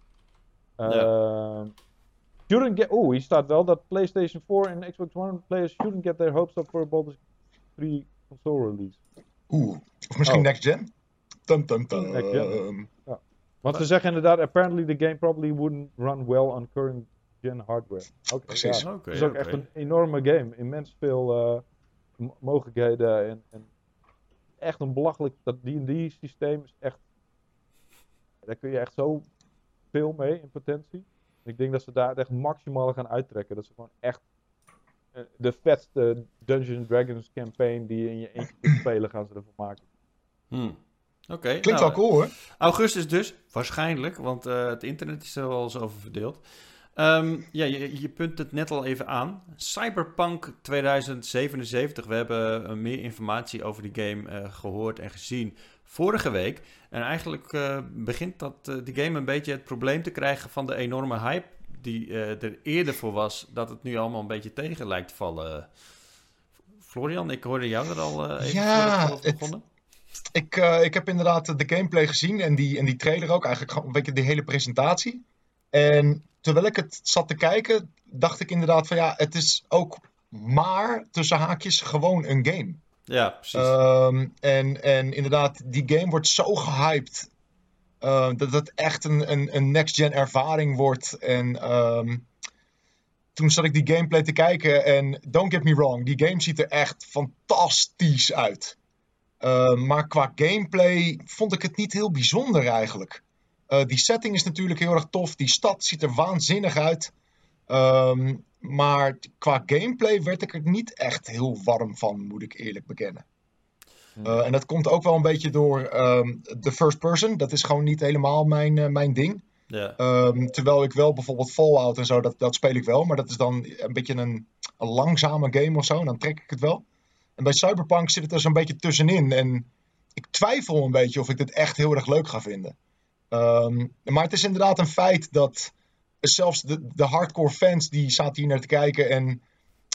Speaker 3: Ja. Shouldn't get. Oh, hier staat wel dat PlayStation 4 en Xbox One players shouldn't get their hopes up for a Baldur's 3 console release.
Speaker 2: Oeh, of misschien oh. next gen? Tum tum tum. Next gen.
Speaker 3: Ja. Want ze zeggen inderdaad, apparently the game probably wouldn't run well on current gen hardware. Okay,
Speaker 2: Precies.
Speaker 3: Ja. het is ook echt een enorme game. Immens veel uh, mogelijkheden en, en, echt een belachelijk. Dat D&D systeem is echt. Daar kun je echt zo veel mee in potentie. Ik denk dat ze daar echt maximaal gaan uittrekken. Dat ze gewoon echt eh, de vetste Dungeons Dragons campaign die je in je eentje kunt spelen, gaan ze ervan maken.
Speaker 1: Hmm. Oké.
Speaker 2: Klinkt nou, wel cool hoor.
Speaker 1: Augustus dus, waarschijnlijk, want uh, het internet is er al eens over verdeeld. Um, ja, je, je, punt het net al even aan. Cyberpunk 2077. We hebben uh, meer informatie over die game uh, gehoord en gezien vorige week. En eigenlijk uh, begint dat, die game een beetje het probleem te krijgen van de enorme hype die er eerder voor was, dat het nu allemaal een beetje tegen lijkt te vallen. Florian, ik hoorde jou er al even ja, voor het
Speaker 2: Ik, ik heb inderdaad de gameplay gezien en die, en die trailer ook, eigenlijk een beetje de hele presentatie. En terwijl ik het zat te kijken, dacht ik inderdaad van ja, het is ook maar tussen haakjes gewoon een game.
Speaker 1: Ja, precies.
Speaker 2: Ehm, en, en inderdaad, die game wordt zo gehyped. Uh, dat het echt een, een, een next-gen ervaring wordt. En um, toen zat ik die gameplay te kijken. En don't get me wrong, die game ziet er echt fantastisch uit. Uh, maar qua gameplay vond ik het niet heel bijzonder eigenlijk. Uh, die setting is natuurlijk heel erg tof. Die stad ziet er waanzinnig uit. Um, maar qua gameplay werd ik er niet echt heel warm van, moet ik eerlijk bekennen. Uh, en dat komt ook wel een beetje door um, de first person. Dat is gewoon niet helemaal mijn, uh, mijn ding.
Speaker 1: Yeah.
Speaker 2: Um, terwijl ik wel bijvoorbeeld Fallout en zo, dat, dat speel ik wel. Maar dat is dan een beetje een, een langzame game of zo. En dan trek ik het wel. En bij Cyberpunk zit het er zo'n beetje tussenin. En ik twijfel een beetje of ik dit echt heel erg leuk ga vinden. Um, maar het is inderdaad een feit dat zelfs de, de hardcore fans die zaten hier naar te kijken. En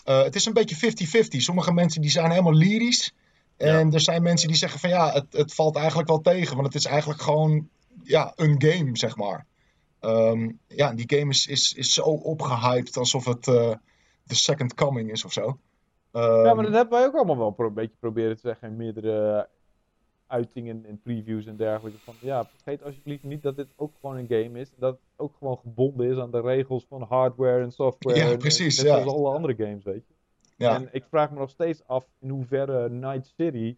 Speaker 2: uh, het is een beetje 50-50. Sommige mensen die zijn helemaal lyrisch. En ja. er zijn mensen die zeggen van ja, het, het valt eigenlijk wel tegen. Want het is eigenlijk gewoon ja, een game, zeg maar. Um, ja, die game is, is, is zo opgehyped alsof het uh, de second coming is of zo.
Speaker 3: Ja, maar dat hebben wij ook allemaal wel een beetje proberen te zeggen in meerdere uitingen en previews en dergelijke. Van ja, vergeet alsjeblieft niet dat dit ook gewoon een game is. Dat het ook gewoon gebonden is aan de regels van hardware en software.
Speaker 2: Ja, precies.
Speaker 3: Net
Speaker 2: ja.
Speaker 3: zoals alle andere games, weet je.
Speaker 2: Ja.
Speaker 3: En ik vraag me nog steeds af in hoeverre Night City,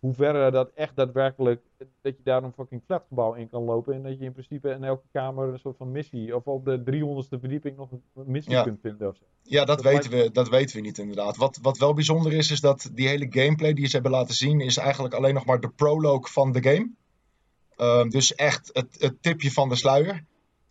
Speaker 3: hoeverre dat echt daadwerkelijk, dat je daar een fucking flatgebouw in kan lopen. En dat je in principe in elke kamer een soort van missie, of op de 300ste verdieping nog een missie
Speaker 2: Ja.
Speaker 3: kunt vinden. Of zo.
Speaker 2: Ja, dat,
Speaker 3: Dat
Speaker 2: weten we, dat weten we niet inderdaad. Wat, wat wel bijzonder is, is dat die hele gameplay die ze hebben laten zien, is eigenlijk alleen nog maar de prologue van de game. Ehm, dus echt het, het tipje van de sluier.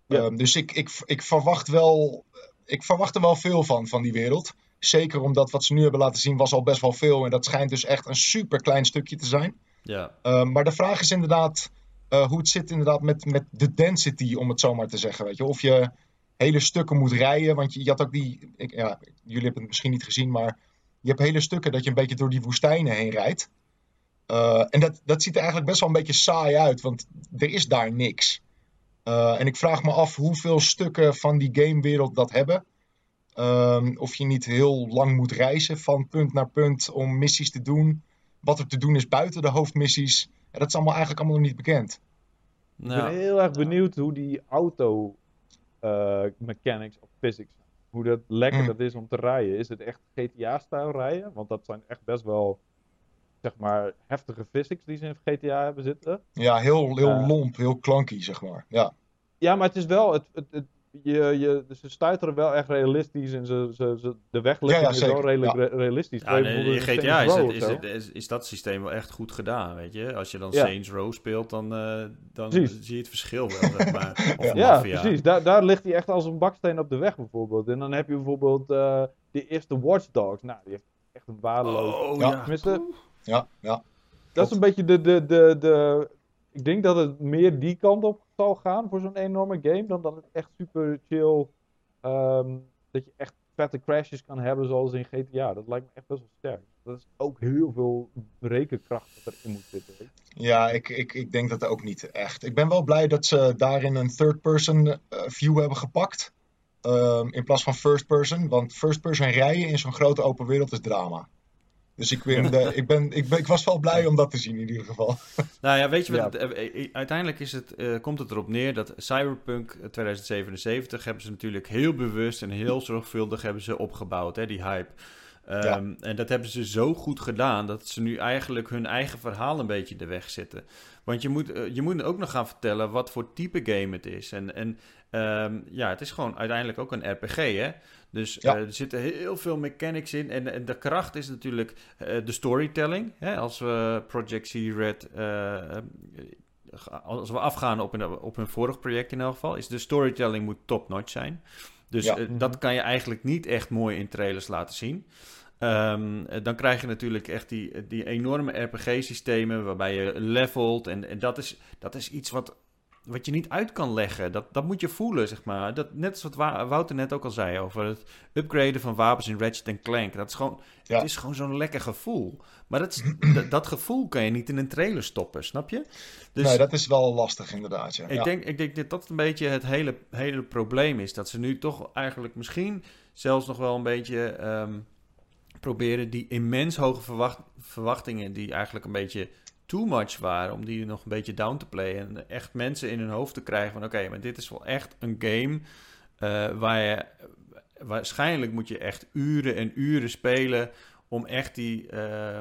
Speaker 3: Ja.
Speaker 2: Ehm, dus ik, ik, ik verwacht wel, ik verwacht er wel veel van, van die wereld. Zeker omdat wat ze nu hebben laten zien was al best wel veel. En dat schijnt dus echt een super klein stukje te zijn.
Speaker 1: Ja.
Speaker 2: maar de vraag is inderdaad hoe het zit inderdaad met, met de density, om het zo maar te zeggen. Weet je? Of je hele stukken moet rijden, want je, je had ook die, ik, ja, jullie hebben het misschien niet gezien, maar je hebt hele stukken dat je een beetje door die woestijnen heen rijdt. en dat, dat ziet er eigenlijk best wel een beetje saai uit, want er is daar niks. Uh, en ik vraag me af hoeveel stukken van die gamewereld dat hebben. Um, of je niet heel lang moet reizen van punt naar punt om missies te doen. Wat er te doen is buiten de hoofdmissies. En dat is allemaal eigenlijk allemaal nog niet bekend.
Speaker 3: Nou. Ik ben heel erg benieuwd hoe die auto uh, mechanics of physics Hoe dat lekker mm. dat is om te rijden. Is het echt GTA-stijl rijden? Want dat zijn echt best wel zeg maar, heftige physics die ze in GTA hebben zitten.
Speaker 2: Ja, heel, heel lomp, heel klanky, zeg maar. Ja,
Speaker 3: ja maar het is wel, het, het, het je, je, dus ze stuiteren wel echt realistisch en ze, ze, ze, de wegligging is wel redelijk realistisch.
Speaker 1: Ja, in GTA is, het, is, is, is, dat systeem wel echt goed gedaan, weet je. Als je dan Saints Row speelt, dan, uh, dan zie je het verschil wel, zeg maar. (laughs)
Speaker 3: ja, precies. Daar, daar ligt hij echt als een baksteen op de weg, bijvoorbeeld. En dan heb je bijvoorbeeld uh, de eerste Watch Dogs. Nou, die heeft echt een waardeloos...
Speaker 1: Oh, ja.
Speaker 2: Tenminste, ja, ja.
Speaker 3: Dat is een beetje de, de, de, de. Ik denk dat het meer die kant op zal gaan voor zo'n enorme game. Dan dat het echt super chill. Um, dat je echt vette crashes kan hebben zoals in GTA. Dat lijkt me echt best wel sterk. Dat is ook heel veel rekenkracht dat erin moet zitten.
Speaker 2: Ja, ik, ik, ik denk dat ook niet echt. Ik ben wel blij dat ze daarin een third-person eh, view hebben gepakt. Um, in plaats van first-person. Want first-person rijden in zo'n grote open wereld is drama. Dus ik, ben, ik, ben, ik, ben, ik was wel blij om dat te zien in ieder geval. (laughs)
Speaker 1: Nou ja, weet je wat? Eh, eh, uiteindelijk is het, uh, komt het erop neer dat Cyberpunk 2077 hebben ze natuurlijk heel bewust en heel zorgvuldig hebben ze opgebouwd, hè, die hype. Um, En dat hebben ze zo goed gedaan dat ze nu eigenlijk hun eigen verhaal een beetje de weg zitten. Want je moet, je moet ook nog gaan vertellen wat voor type game het is. En, en um, ja, het is gewoon uiteindelijk ook een RPG, hè? Dus eh, er zitten heel veel mechanics in. En, en de kracht is natuurlijk uh, de storytelling. Hè? Als we Project C-Red... Uh, als we afgaan op een, op een vorig project in elk geval... is de storytelling moet top-notch zijn. Dus dat mhm. kan je eigenlijk niet echt mooi in trailers laten zien. Um, dan krijg je natuurlijk echt die, die enorme RPG-systemen waarbij je levelt. En, en dat, is, dat is iets wat wat je niet uit kan leggen. Dat, dat moet je voelen, zeg maar. Dat, net als wat Wouter net ook al zei over het upgraden van wapens in Ratchet Clank. Dat is gewoon, Het is gewoon zo'n lekker gevoel. Maar (clears throat) dat, dat, gevoel kan je niet in een trailer stoppen, snap je?
Speaker 2: Dus, nee, dat is wel lastig inderdaad, ja.
Speaker 1: Ik, Denk, ik denk dat dat een beetje het hele, hele probleem is. Dat ze nu toch eigenlijk misschien zelfs nog wel een beetje... Ehm, proberen die immens hoge verwacht, verwachtingen... die eigenlijk een beetje too much waren om die nog een beetje down te playen. En echt mensen in hun hoofd te krijgen van oké, maar dit is wel echt een game uh, waar je... Waarschijnlijk moet je echt uren en uren spelen om echt die, uh,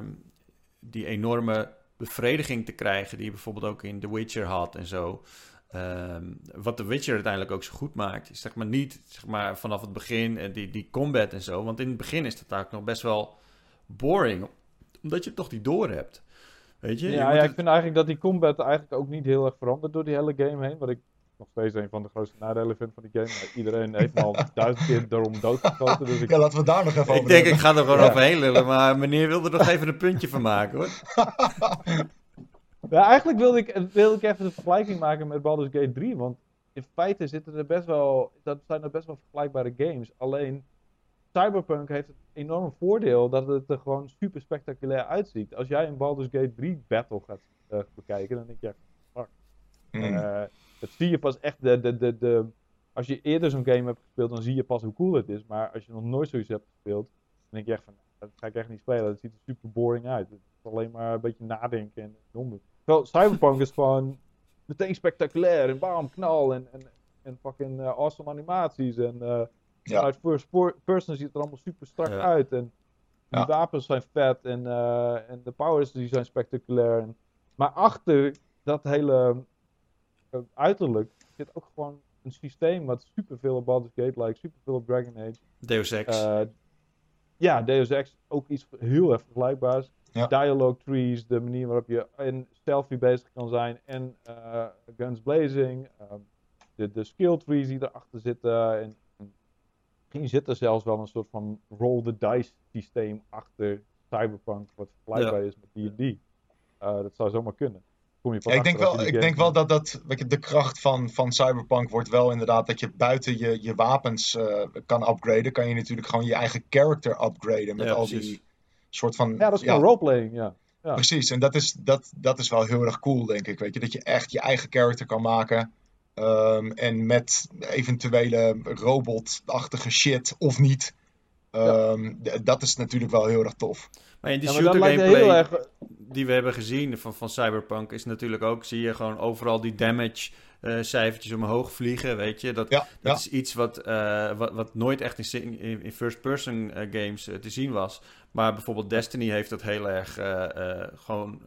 Speaker 1: die enorme bevrediging te krijgen die je bijvoorbeeld ook in The Witcher had en zo. Uh, wat The Witcher uiteindelijk ook zo goed maakt, is zeg maar niet zeg maar, vanaf het begin en die, die combat en zo. Want in het begin is dat eigenlijk nog best wel boring, omdat je toch die door hebt. Weet je?
Speaker 3: Ja, ja ik vind eigenlijk dat die combat eigenlijk ook niet heel erg verandert door die hele game heen. Wat ik nog steeds een van de grootste nadelen vind van die game. iedereen heeft al (laughs) duizend keer erom doodgeschoten. Dus ik...
Speaker 2: Ja, laten we daar nog even over
Speaker 1: Ik denk, ik ga er gewoon ja. overheen lullen. Maar meneer wilde er nog even een puntje van maken hoor. (laughs)
Speaker 3: ja, eigenlijk wilde ik, wilde ik even de vergelijking maken met Baldur's Gate 3. Want in feite zitten er best wel, dat zijn er best wel vergelijkbare games. Alleen Cyberpunk heeft het enorm voordeel dat het er gewoon super spectaculair uitziet. Als jij een Baldur's Gate 3 battle gaat uh, bekijken, dan denk je, fuck. Mm. Uh, dat zie je pas echt, de, de, de, de, als je eerder zo'n game hebt gespeeld, dan zie je pas hoe cool het is. Maar als je nog nooit zoiets hebt gespeeld, dan denk je echt van, dat ga ik echt niet spelen. Dat ziet er super boring uit. Het is alleen maar een beetje nadenken en doen. Terwijl Cyberpunk is gewoon meteen spectaculair en bam, knal en, en, en fucking uh, awesome animaties en... Ja. Uit first person ziet het er allemaal super strak uit. En de wapens zijn vet en, uh, en de powers die zijn spectaculair. En, maar achter dat hele uh, uiterlijk zit ook gewoon een systeem wat superveel op Baldur's Gate lijkt, superveel op Dragon Age.
Speaker 1: Deus Ex. Uh,
Speaker 3: ja, Deus Ex, ook iets heel erg vergelijkbaars. Ja. Dialogue trees, de manier waarop je in stealthy bezig kan zijn en guns blazing. Um, de, de skill trees die erachter zitten en Misschien zit er zelfs wel een soort van roll the dice systeem achter Cyberpunk, wat vergelijkbaar is met D&D. dat zou zomaar kunnen.
Speaker 2: ik denk wel, ik denk wel dat, dat weet je, de kracht van, van Cyberpunk wordt wel inderdaad dat je buiten je, je wapens kan upgraden. Kan je natuurlijk gewoon je eigen character upgraden met al die soort van...
Speaker 3: Ja, dat is gewoon roleplaying, ja. ja.
Speaker 2: Precies, en dat is, dat, dat is wel heel erg cool, denk ik. Weet je, dat je echt je eigen character kan maken. Um, en met eventuele robotachtige shit of niet. Um, Dat is natuurlijk wel heel erg tof.
Speaker 1: Maar in die ja, shooter gameplay erg... die we hebben gezien van, van Cyberpunk is natuurlijk ook, zie je gewoon overal die damage uh, cijfertjes omhoog vliegen, weet je. Dat, ja, dat is iets wat, uh, wat, wat nooit echt in, in, in first-person uh, games te zien was. Maar bijvoorbeeld Destiny heeft dat heel erg gewoon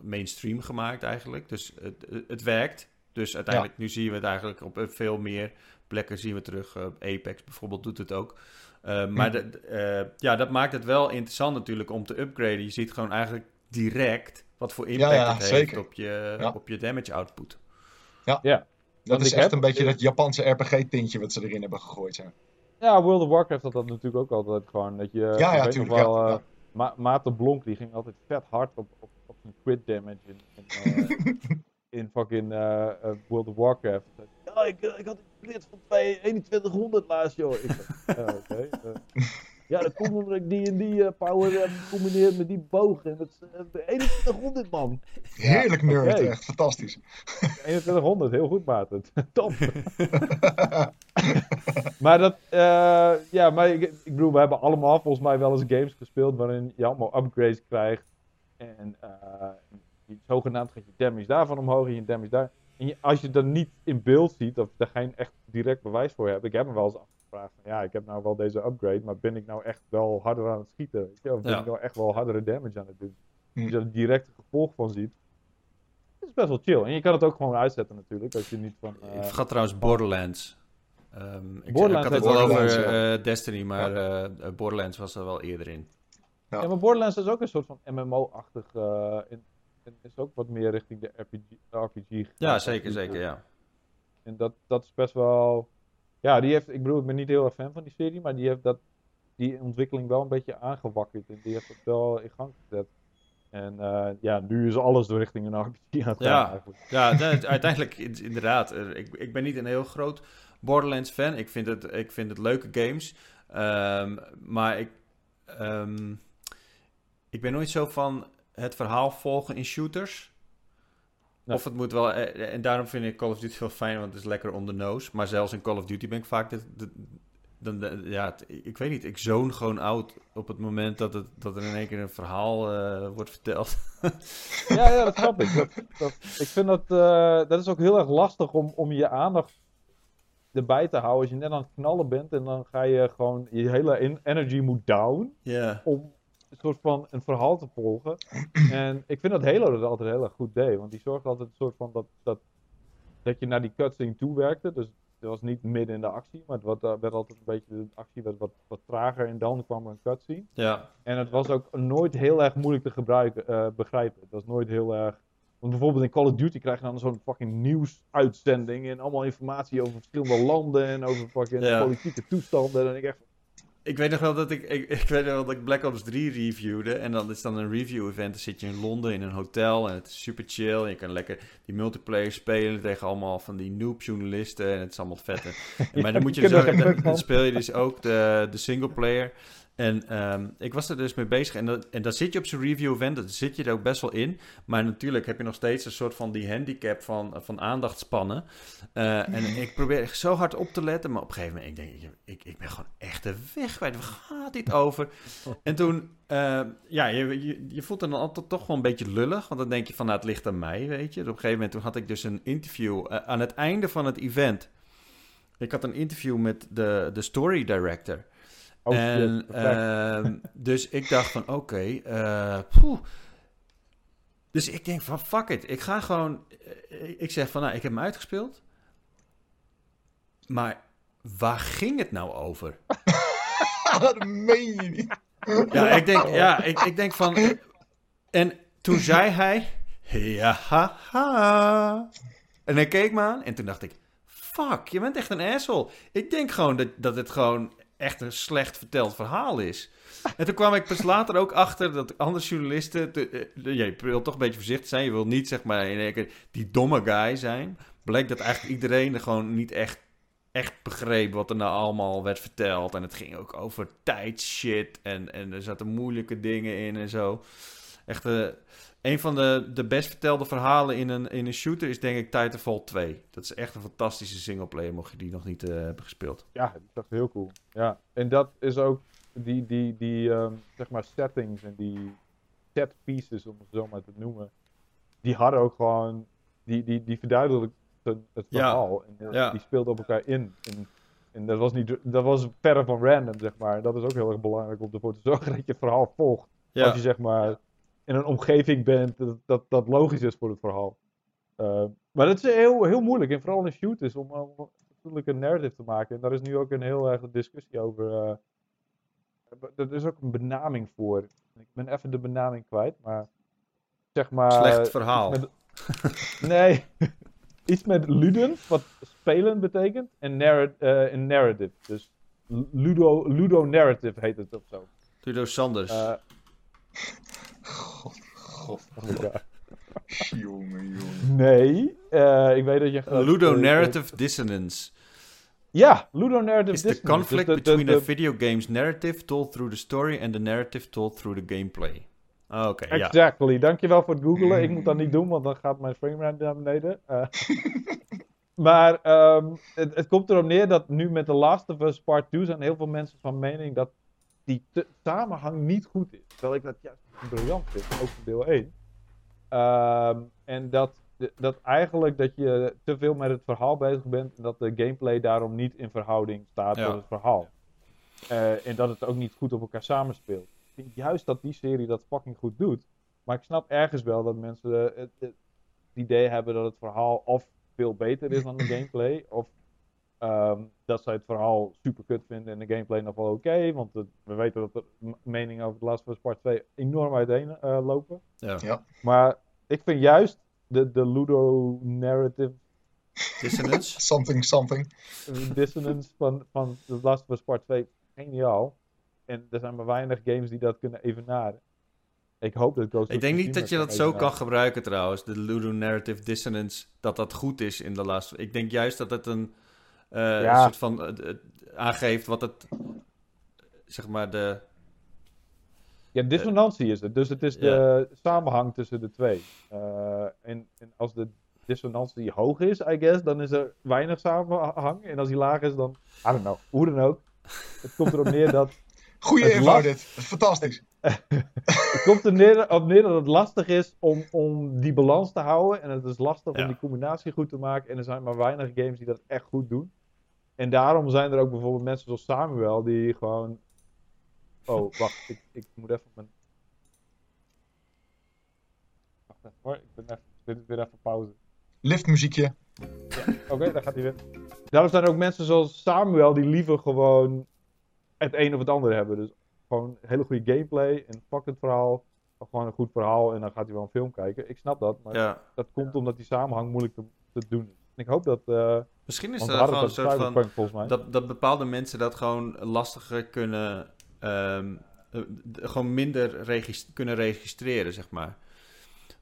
Speaker 1: mainstream gemaakt eigenlijk. Dus het, het werkt. Dus uiteindelijk, nu zien we het eigenlijk op veel meer plekken zien we terug. Apex bijvoorbeeld doet het ook. Uh, maar uh, ja, dat maakt het wel interessant natuurlijk om te upgraden. Je ziet gewoon eigenlijk direct wat voor impact het heeft op je, op je damage output.
Speaker 2: Ja, ja. dat is echt een beetje dat Japanse RPG-tintje wat ze erin hebben gegooid. Hè.
Speaker 3: Ja, World of Warcraft had dat natuurlijk ook altijd gewoon. Dat je, ja, ja, natuurlijk. Wel, uh, Ma Maarten Blonk die ging altijd vet hard op, op, op zijn crit damage in, (laughs) in fucking World of Warcraft. Ja, ik, ik had crit van 2100 laatst, joh. Ik (laughs) ja, oké. Uh, ja, dat komt omdat ik die en die uh, power heb gecombineerd met die boog. En dat is uh, 2100, man.
Speaker 2: Heerlijk nerd, okay. echt fantastisch. (laughs)
Speaker 3: 2100, heel goed, Maarten. (laughs) Top. maar dat, ja, maar ik, ik bedoel, we hebben allemaal volgens mij wel eens games gespeeld waarin je allemaal upgrades krijgt. En zogenaamd gaat je damage daarvan omhoog en je damage daar. En als je dat niet in beeld ziet, of er geen echt direct bewijs voor hebt. Ik heb me wel eens afgevraagd van ja, ik heb nou wel deze upgrade, maar ben ik nou echt wel harder aan het schieten? Of ben ik nou echt wel hardere damage aan het doen? Hm. Als je er direct gevolg van ziet. Het is best wel chill. En je kan het ook gewoon uitzetten natuurlijk, als je niet van...
Speaker 1: Uh, ik vergat trouwens Borderlands. Um, ik, Borderlands ik had het wel over uh, Destiny, maar ja. uh, Borderlands was er wel eerder in.
Speaker 3: Ja. ja, maar Borderlands is ook een soort van MMO-achtig in, is ook wat meer richting de RPG. RPG
Speaker 1: ja, zeker, zeker, ja.
Speaker 3: En dat, dat is best wel. Ja, die heeft, ik bedoel, ik ben niet heel erg fan van die serie, maar die heeft dat, die ontwikkeling wel een beetje aangewakkerd. En die heeft het wel in gang gezet. En uh, ja, nu is alles door richting een RPG aan het
Speaker 1: gaan. Ja, ja (laughs) uiteindelijk inderdaad. Eh, ik, ik ben niet een heel groot Borderlands fan. Ik vind het, ik vind het leuke games. Um, maar ik, um, ik ben nooit zo van het verhaal volgen in shooters. Of het moet wel. Eh, en daarom vind ik Call of Duty wel fijn, want het is lekker on the nose. Maar zelfs in Call of Duty ben ik vaak. De, de, ja, ik weet niet. Ik zoon gewoon oud op het moment dat, het, dat er in één keer een verhaal uh, wordt verteld. (laughs)
Speaker 3: ja, ja, dat snap ik. Dat, dat, ik vind dat. Uh, dat is ook heel erg lastig om, om je aandacht erbij te houden. Als je net aan het knallen bent en dan ga je gewoon. Je hele energy moet down.
Speaker 1: Ja.
Speaker 3: Om, een soort van een verhaal te volgen. En ik vind dat Halo dat altijd heel erg goed deed. Want die zorgde altijd een soort van dat, dat, dat je naar die cutscene toe werkte. Dus het was niet midden in de actie, maar het werd, werd altijd een beetje, de actie werd wat, wat trager en dan kwam er een cutscene.
Speaker 1: Ja.
Speaker 3: En het was ook nooit heel erg moeilijk te gebruiken, uh, begrijpen. Het was nooit heel erg... Want bijvoorbeeld in Call of Duty krijg je dan zo'n fucking nieuwsuitzending en allemaal informatie over verschillende landen en over fucking politieke toestanden. En ik echt
Speaker 1: ik weet nog wel dat ik, ik, (laughs) ik weet nog wel dat ik Black Ops 3 reviewde. En dan is dan een review event. Dan zit je in Londen in een hotel en het is super chill. En je kan lekker die multiplayer spelen tegen allemaal van die noob journalisten. En het is allemaal vet. (laughs) maar dan moet je dus dan, speel je dus ook de, de single player. En um, ik was er dus mee bezig. En, dat, en dan zit je op zo'n review event, dan zit je er ook best wel in. Maar natuurlijk heb je nog steeds een soort van die handicap van, van aandachtspannen. Uh, en ik probeer zo hard op te letten. Maar op een gegeven moment, ik denk, ik, ik ben gewoon echt de weg kwijt. Waar gaat dit over? En toen, uh, ja, je, je, je, voelt dan altijd toch wel een beetje lullig. Want dan denk je van, nou, het ligt aan mij, weet je. op een gegeven moment, toen had ik dus een interview uh, aan het einde van het event. Ik had een interview met de, de story director. Oh, en, uh, (laughs) dus ik dacht van, oké, okay, uh, dus ik denk van, fuck it. Ik ga gewoon, eh, ik zeg van, nou, ik heb hem uitgespeeld. Maar waar ging het nou over? (laughs)
Speaker 2: dat meen je niet.
Speaker 1: Ja, ik denk, ja, ik, ik denk van... En toen zei hij... Ja, ha, ha. En hij keek me aan en toen dacht ik... Fuck, je bent echt een asshole. Ik denk gewoon dat, dat het gewoon echt een slecht verteld verhaal is. En toen kwam ik pas later ook achter dat andere journalisten. Te, uh, je wil toch een beetje voorzichtig zijn. Je wil niet zeg maar in één keer die domme guy zijn. Bleek dat eigenlijk iedereen er gewoon niet echt, echt begreep wat er nou allemaal werd verteld. En het ging ook over tijdshit. En, en er zaten moeilijke dingen in en zo. Echt. Uh, een van de, de best vertelde verhalen in een, in een shooter is denk ik Titanfall 2. Dat is echt een fantastische singleplayer, mocht je die nog niet uh, hebben gespeeld.
Speaker 3: Ja, dat is echt heel cool. Ja, en dat is ook die, die, die um, zeg maar settings en die set pieces, om het zo maar te noemen. Die hadden ook gewoon, die, die, die verduidelijkten het verhaal. Ja. En ja. die speelden op elkaar in. En, en dat was, niet, dat was verre van random, zeg maar. Dat is ook heel erg belangrijk om ervoor te zorgen (laughs) dat je het verhaal volgt. Ja. Als je zeg maar in een omgeving bent dat, dat, dat logisch is voor het verhaal. Uh, maar dat is heel, heel moeilijk, en vooral in shooters, om, om natuurlijk een narrative te maken. En daar is nu ook een heel erg discussie over. Uh, er is ook een benaming voor. Ik ben even de benaming kwijt, maar zeg maar.
Speaker 1: Slecht verhaal.
Speaker 3: Met, nee, (laughs) iets met luden, wat spelen betekent, en narr uh, een narrative. Dus ludo, ludo narrative heet het of zo.
Speaker 1: Ludo Sanders. Uh,
Speaker 2: God, god, god. jongen, jongen.
Speaker 3: Nee, uh, ik weet dat je...
Speaker 1: Ludo Narrative Dissonance.
Speaker 3: Ja, Ludo Narrative
Speaker 1: Is the conflict dus between the, the, video game's narrative told through the story and the narrative told through the gameplay. Ah, oké, okay,
Speaker 3: Exactly. Dankjewel voor het googlen. Ik moet dat niet doen, want dan gaat mijn framerate naar beneden. Uh, (laughs) maar um, het, het, komt erop neer dat nu met The Last of Us Part 2 zijn heel veel mensen van mening dat die samenhang niet goed is. Terwijl ik dat juist briljant vind, ook in deel 1. Um, en dat, dat eigenlijk dat je te veel met het verhaal bezig bent en dat de gameplay daarom niet in verhouding staat ja. met het verhaal. Uh, en dat het ook niet goed op elkaar samenspeelt. Ik vind juist dat die serie dat fucking goed doet. Maar ik snap ergens wel dat mensen het, het, het idee hebben dat het verhaal of veel beter is dan de gameplay, of Um, dat zij het verhaal super kut vinden en de gameplay nog wel oké. Okay, want het, we weten dat de meningen over The Last of Us Part 2 enorm uiteen uh, lopen.
Speaker 1: Ja.
Speaker 2: ja.
Speaker 3: Maar ik vind juist de, de Ludo narrative...
Speaker 1: Dissonance? (laughs)
Speaker 2: something, something.
Speaker 3: Dissonance van, van The Last of Us Part 2 geniaal. En er zijn maar weinig games die dat kunnen evenaren. Ik hoop dat Ghost
Speaker 1: Ik denk niet dat je dat zo kan gebruiken trouwens, de Ludo Narrative Dissonance, dat dat goed is in de laatste. Ik denk juist dat het een ja. een soort van uh, aangeeft wat het, zeg maar, de...
Speaker 3: Ja, dissonantie is het. Dus het is de samenhang tussen de twee. Uh, en, en, als de dissonantie hoog is, I guess, dan is er weinig samenhang. En als die laag is, dan... I don't know. Hoe dan ook. Het komt erop neer dat... (laughs)
Speaker 2: Goeie info dit. Fantastisch. (laughs)
Speaker 3: het komt er neer, op neer dat het lastig is om, om die balans te houden. En het is lastig ja. om die combinatie goed te maken. En er zijn maar weinig games die dat echt goed doen. En daarom zijn er ook bijvoorbeeld mensen zoals Samuel die gewoon. Oh, wacht, ik, ik moet even mijn. Wacht even hoor, ik ben even, dit is weer even pauze.
Speaker 2: Liftmuziekje.
Speaker 3: Ja, Oké, okay, daar gaat hij weer. Daarom zijn er ook mensen zoals Samuel die liever gewoon het een of het ander hebben. Dus gewoon hele goede gameplay en fuck het verhaal. Of gewoon een goed verhaal en dan gaat hij wel een film kijken. Ik snap dat, maar
Speaker 1: ja.
Speaker 3: dat komt omdat die samenhang moeilijk te, te doen is. En ik hoop dat. Uh,
Speaker 1: Misschien is dat gewoon een soort van. Dat, dat bepaalde mensen dat gewoon lastiger kunnen. Um, gewoon minder regist kunnen registreren, zeg maar.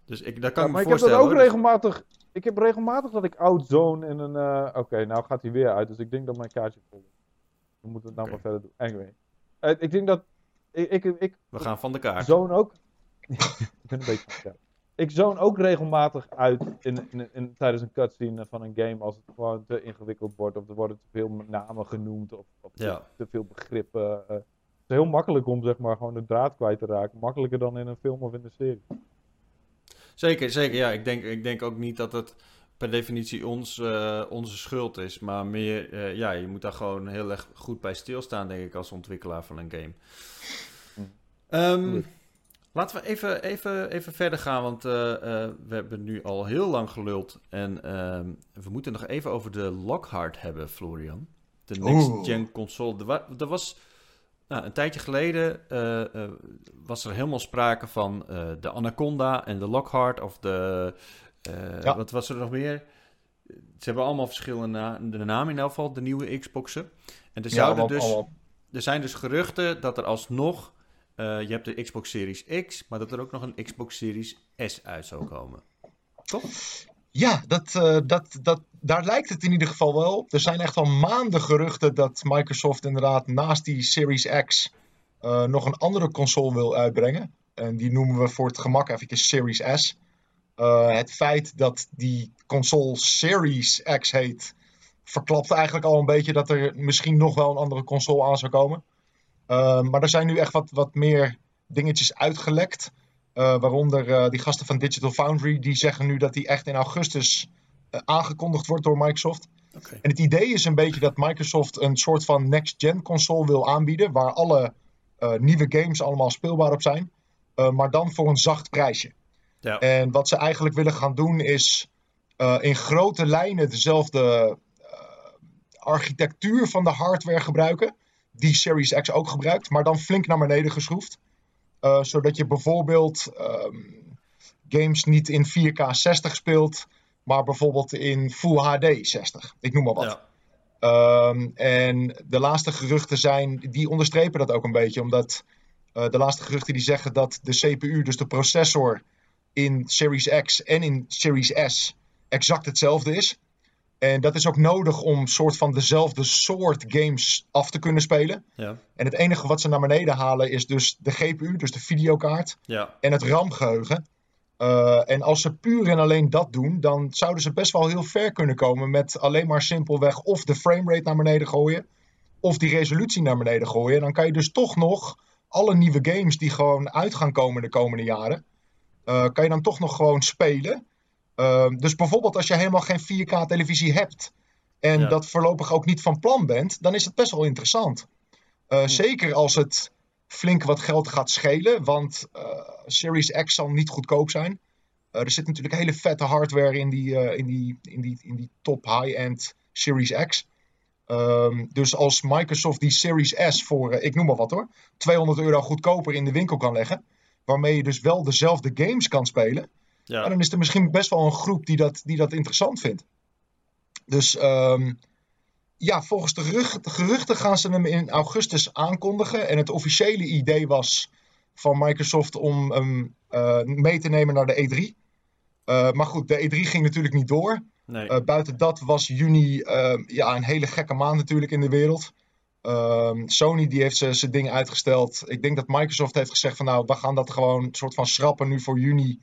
Speaker 1: Dus ik, dat kan ja,
Speaker 3: maar
Speaker 1: ik
Speaker 3: heb
Speaker 1: dat
Speaker 3: ook regelmatig. Ik heb regelmatig dat ik outzone in een. Uh, Oké, okay, nou gaat hij weer uit, dus ik denk dat mijn kaartje vol is. We moeten het nou okay. maar verder doen. Anyway. Uh, ik denk dat. Ik, ik, ik,
Speaker 1: We gaan van de kaart.
Speaker 3: Zone ook. (laughs) ik ben een beetje van ik zoon ook regelmatig uit in, in, in, tijdens een cutscene van een game als het gewoon te ingewikkeld wordt of er worden te veel namen genoemd of, of
Speaker 1: ja.
Speaker 3: te, te, veel begrippen. Uh, het is heel makkelijk om zeg maar gewoon de draad kwijt te raken. Makkelijker dan in een film of in een serie.
Speaker 1: Zeker, zeker. Ja, ik denk, ik denk ook niet dat het per definitie ons, uh, onze schuld is. Maar meer, uh, ja, je moet daar gewoon heel erg goed bij stilstaan, denk ik, als ontwikkelaar van een game. Um, Laten we even, even, even verder gaan, want uh, uh, we hebben nu al heel lang geluld. En uh, we moeten nog even over de Lockhart hebben, Florian. De next-gen console. Er, was nou, een tijdje geleden eh, was er helemaal sprake van de Anaconda en de Lockhart. Of de. Ja. Wat was er nog meer? Ze hebben allemaal verschillende na de naam in elk geval, de nieuwe Xboxen. En er
Speaker 2: ja, zouden allemaal, dus. Allemaal
Speaker 1: er zijn dus geruchten dat er alsnog... Uh, je hebt de Xbox Series X, maar dat er ook nog een Xbox Series S uit zou komen. Toch?
Speaker 2: Ja, dat, uh, dat, dat, daar lijkt het in ieder geval wel. Er zijn echt al maanden geruchten dat Microsoft inderdaad naast die Series X uh, nog een andere console wil uitbrengen. En die noemen we voor het gemak even Series S. Het feit dat die console Series X heet, verklapt eigenlijk al een beetje dat er misschien nog wel een andere console aan zou komen. Uh, maar er zijn nu echt wat, wat meer dingetjes uitgelekt. Uh, waaronder die gasten van Digital Foundry, die zeggen nu dat die echt in augustus aangekondigd wordt door Microsoft. Okay. En het idee is een beetje dat Microsoft een soort van next-gen console wil aanbieden, waar alle nieuwe games allemaal speelbaar op zijn. maar dan voor een zacht prijsje. Ja. En wat ze eigenlijk willen gaan doen is in grote lijnen dezelfde architectuur van de hardware gebruiken. Die Series X ook gebruikt, maar dan flink naar beneden geschroefd. Uh, zodat je bijvoorbeeld um, games niet in 4K 60 speelt, maar bijvoorbeeld in Full HD 60. Ik noem maar wat. Ja. Um, en de laatste geruchten zijn, die onderstrepen dat ook een beetje, omdat de laatste geruchten die zeggen dat de CPU, dus de processor, in Series X en in Series S exact hetzelfde is. En dat is ook nodig om soort van dezelfde soort games af te kunnen spelen. Ja. En het enige wat ze naar beneden halen is dus de GPU, dus de videokaart. Ja. En het RAM-geheugen. Uh, en als ze puur en alleen dat doen, dan zouden ze best wel heel ver kunnen komen met alleen maar simpelweg of de framerate naar beneden gooien, of die resolutie naar beneden gooien. Dan kan je dus toch nog alle nieuwe games die gewoon uit gaan komen de komende jaren, uh, kan je dan toch nog gewoon spelen. Uh, dus bijvoorbeeld als je helemaal geen 4K televisie hebt en ja. dat voorlopig ook niet van plan bent, dan is het best wel interessant. Uh, hm. Zeker als het flink wat geld gaat schelen, want uh, Series X zal niet goedkoop zijn. er zit natuurlijk hele vette hardware in die, in die, in die, in die top high-end Series X. Um, dus als Microsoft die Series S voor, ik noem maar wat hoor, 200 euro goedkoper in de winkel kan leggen, waarmee je dus wel dezelfde games kan spelen. Ja. En dan is er misschien best wel een groep die dat, die dat interessant vindt. Dus um, ja, volgens de geruchten, gaan ze hem in augustus aankondigen. En het officiële idee was van Microsoft om hem uh, mee te nemen naar de E3. Uh, maar goed, de E3 ging natuurlijk niet door. Nee. Uh, buiten dat was juni ja, een hele gekke maand natuurlijk in de wereld. Um, Sony die heeft zijn ding uitgesteld. Ik denk dat Microsoft heeft gezegd van nou, we gaan dat gewoon een soort van schrappen nu voor juni.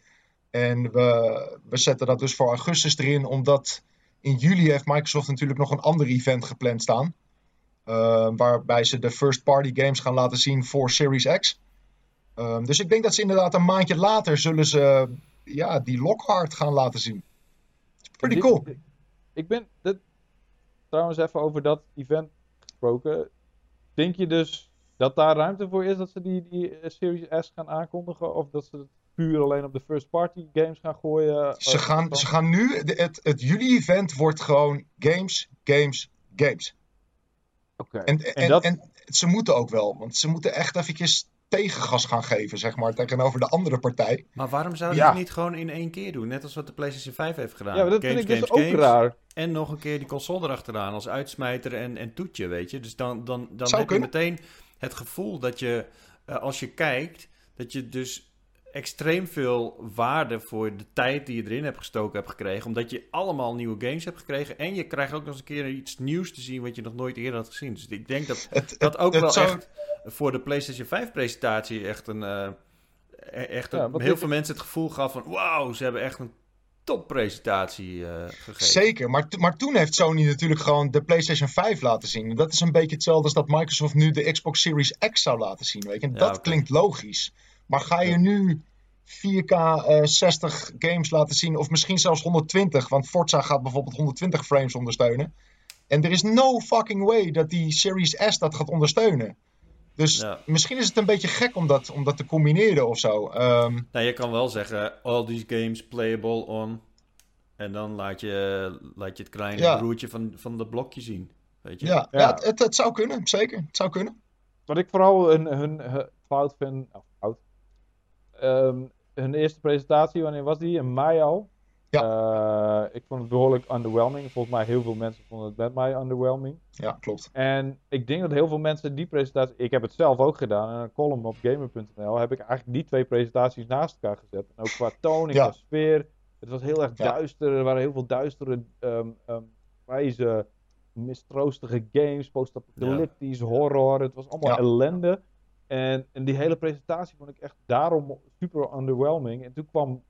Speaker 2: En we, we zetten dat dus voor augustus erin, omdat in juli heeft Microsoft natuurlijk nog een ander event gepland staan. Uh, waarbij ze de first party games gaan laten zien voor Series X. Uh, dus ik denk dat ze inderdaad een maandje later zullen ze ja, die Lockhart gaan laten zien. Pretty cool.
Speaker 3: Ik ben dit, trouwens even over dat event gesproken. Denk je dus dat daar ruimte voor is dat ze die, die eh, Series S gaan aankondigen? Of dat ze het puur alleen op de first party games gaan gooien?
Speaker 2: Ze gaan, ze gaan nu, het, het juli-event wordt gewoon games, games, games.
Speaker 3: Oké.
Speaker 2: En, en, en, dat... en, ze moeten ook wel, want ze moeten echt eventjes tegengas gaan geven, zeg maar, tegenover de andere partij.
Speaker 1: Maar waarom zouden ze het niet gewoon in één keer doen? Net als wat de PlayStation 5 heeft gedaan.
Speaker 3: Ja, maar dat games, vind ik dus games, ook raar.
Speaker 1: En nog een keer die console erachteraan als uitsmijter en, en toetje, weet je. Dus dan, dan, dan heb je meteen het gevoel dat je, uh, als je kijkt, dat je dus extreem veel waarde voor de tijd die je erin hebt gestoken hebt gekregen. Omdat je allemaal nieuwe games hebt gekregen. En je krijgt ook nog eens een keer iets nieuws te zien wat je nog nooit eerder had gezien. Dus ik denk dat het, dat ook wel echt voor de PlayStation 5 presentatie echt een... Uh, echt een, heel veel mensen het gevoel gaf van... Wauw, ze hebben echt een toppresentatie uh, gegeven.
Speaker 2: Zeker, maar, maar toen heeft Sony natuurlijk gewoon de PlayStation 5 laten zien. Dat is een beetje hetzelfde als dat Microsoft nu de Xbox Series X zou laten zien. Weet je? En dat klinkt logisch. Maar ga je nu 4K uh, 60 games laten zien, of misschien zelfs 120, want Forza gaat bijvoorbeeld 120 frames ondersteunen. En er is no fucking way dat die Series S dat gaat ondersteunen. Dus misschien is het een beetje gek om dat, om dat te combineren of zo. Um,
Speaker 1: nou, je kan wel zeggen, all these games playable on. En dan laat je, laat je het kleine ja. broertje van, van dat blokje zien. Weet je?
Speaker 2: Ja, ja. het, het, zou kunnen, zeker. Het zou kunnen.
Speaker 3: Wat ik vooral hun, hun, hun fout vind. Um, hun eerste presentatie, wanneer was die? In mei al? Ja. ik vond het behoorlijk underwhelming. Volgens mij heel veel mensen vonden het met mij underwhelming.
Speaker 2: Ja, klopt.
Speaker 3: En ik denk dat heel veel mensen die presentatie... Ik heb het zelf ook gedaan. In een column op gamer.nl heb ik eigenlijk die twee presentaties naast elkaar gezet. En ook qua toon en qua sfeer. Het was heel erg duister. Er waren heel veel duistere um, um, wijze mistroostige games, post-apocalyptisch, horror. Het was allemaal ellende. En, en die hele presentatie vond ik echt daarom super underwhelming. En toen kwam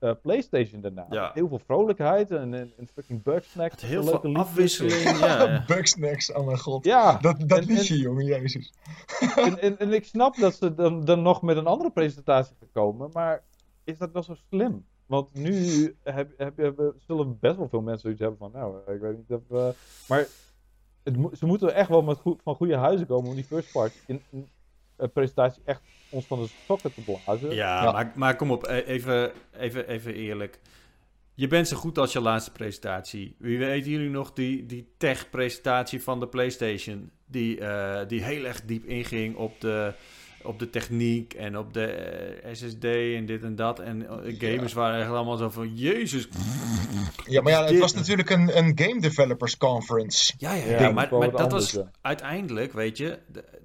Speaker 3: uh, PlayStation daarna. Heel veel vrolijkheid en, en, en fucking bugsnacks.
Speaker 1: Heel veel afwisseling. (laughs) ja,
Speaker 2: bugsnacks, oh mijn god. Ja, dat dat liedje, jongen, jezus. (laughs)
Speaker 3: en, en, en, ik snap dat ze dan, dan nog met een andere presentatie gekomen, maar is dat wel zo slim? Want nu heb, heb, heb, zullen best wel veel mensen zoiets hebben van, nou, ik weet niet of... Uh, maar het, ze moeten echt wel met goed, van goede huizen komen om die first part in, in presentatie echt ons van de sokken te blazen.
Speaker 1: Ja, Maar, maar kom op, e- even, even, even eerlijk. Je bent zo goed als je laatste presentatie. Wie weten jullie nog die, die tech-presentatie van de PlayStation? Die, uh, die heel erg diep inging op de op de techniek en op de eh, SSD en dit en dat. En uh, gamers waren echt allemaal zo van, jezus.
Speaker 2: Ja, maar ja, het was natuurlijk een, een game developers conference.
Speaker 1: Ja, ja, ja, maar, maar dat was uiteindelijk, weet je,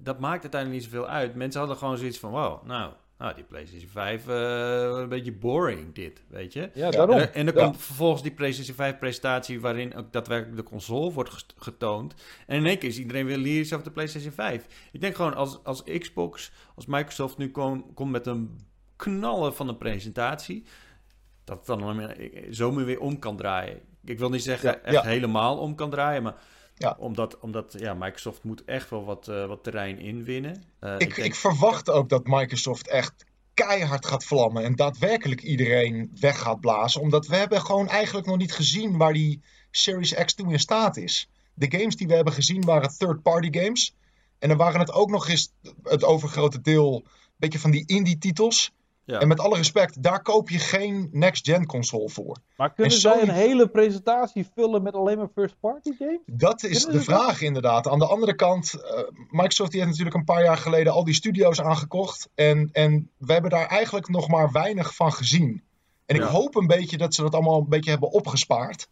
Speaker 1: dat maakt uiteindelijk niet zoveel uit. Mensen hadden gewoon zoiets van, wow, nou, nou, die PlayStation 5, uh, eh, een beetje boring dit, weet je.
Speaker 3: Ja, daarom.
Speaker 1: En, dan komt vervolgens die PlayStation 5 presentatie waarin ook daadwerkelijk de console wordt getoond. En in één keer is iedereen weer lyrisch over de PlayStation 5. Ik denk gewoon als, als Xbox, als Microsoft nu komt met een knallen van een presentatie, dat het dan zomaar weer om kan draaien. Ik wil niet zeggen echt helemaal om kan draaien, maar ja. Omdat, omdat ja, Microsoft moet echt wel wat, uh, wat terrein inwinnen.
Speaker 2: Uh, ik, ik, ik, verwacht ook dat Microsoft echt keihard gaat vlammen en daadwerkelijk iedereen weg gaat blazen. Omdat we hebben gewoon eigenlijk nog niet gezien waar die Series X toe in staat is. De games die we hebben gezien waren third-party games. En dan waren het ook nog eens het overgrote deel een beetje van die indie titels. Ja. En met alle respect, daar koop je geen next-gen console voor.
Speaker 3: Maar kunnen zij een hele presentatie vullen met alleen maar first-party games?
Speaker 2: Dat is de vraag inderdaad. Aan de andere kant, uh, Microsoft die heeft natuurlijk een paar jaar geleden al die studio's aangekocht. En, en we hebben daar eigenlijk nog maar weinig van gezien. En ik hoop een beetje dat ze dat allemaal een beetje hebben opgespaard.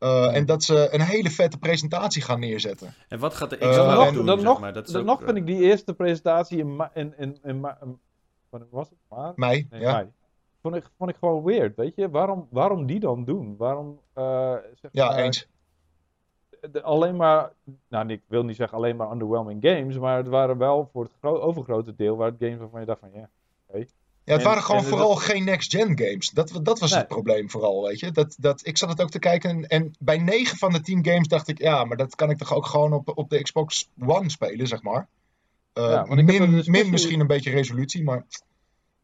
Speaker 2: Uh, en dat ze een hele vette presentatie gaan neerzetten.
Speaker 1: En wat gaat de Xbox uh, doen? Dan,
Speaker 3: nog, maar. Dat dan nog vind ik die eerste presentatie in, in, in, in, was het maar?
Speaker 2: Mei, nee, ja. Mei.
Speaker 3: Vond ik, vond ik gewoon weird, weet je. Waarom, waarom die dan doen? Waarom, uh, zeg
Speaker 2: ja, maar, eens.
Speaker 3: alleen maar, nou ik wil niet zeggen alleen maar underwhelming games, maar het waren wel voor het overgrote deel waar het games waarvan je dacht van ja, oké.
Speaker 2: Ja, het waren gewoon vooral geen next-gen games. Dat, dat was het probleem vooral, weet je. Dat, dat, ik zat het ook te kijken en bij 9 van de 10 games dacht ik... ja, maar dat kan ik toch ook gewoon op, op de Xbox One spelen, zeg maar. Uh, ja, min, min misschien een beetje resolutie, maar...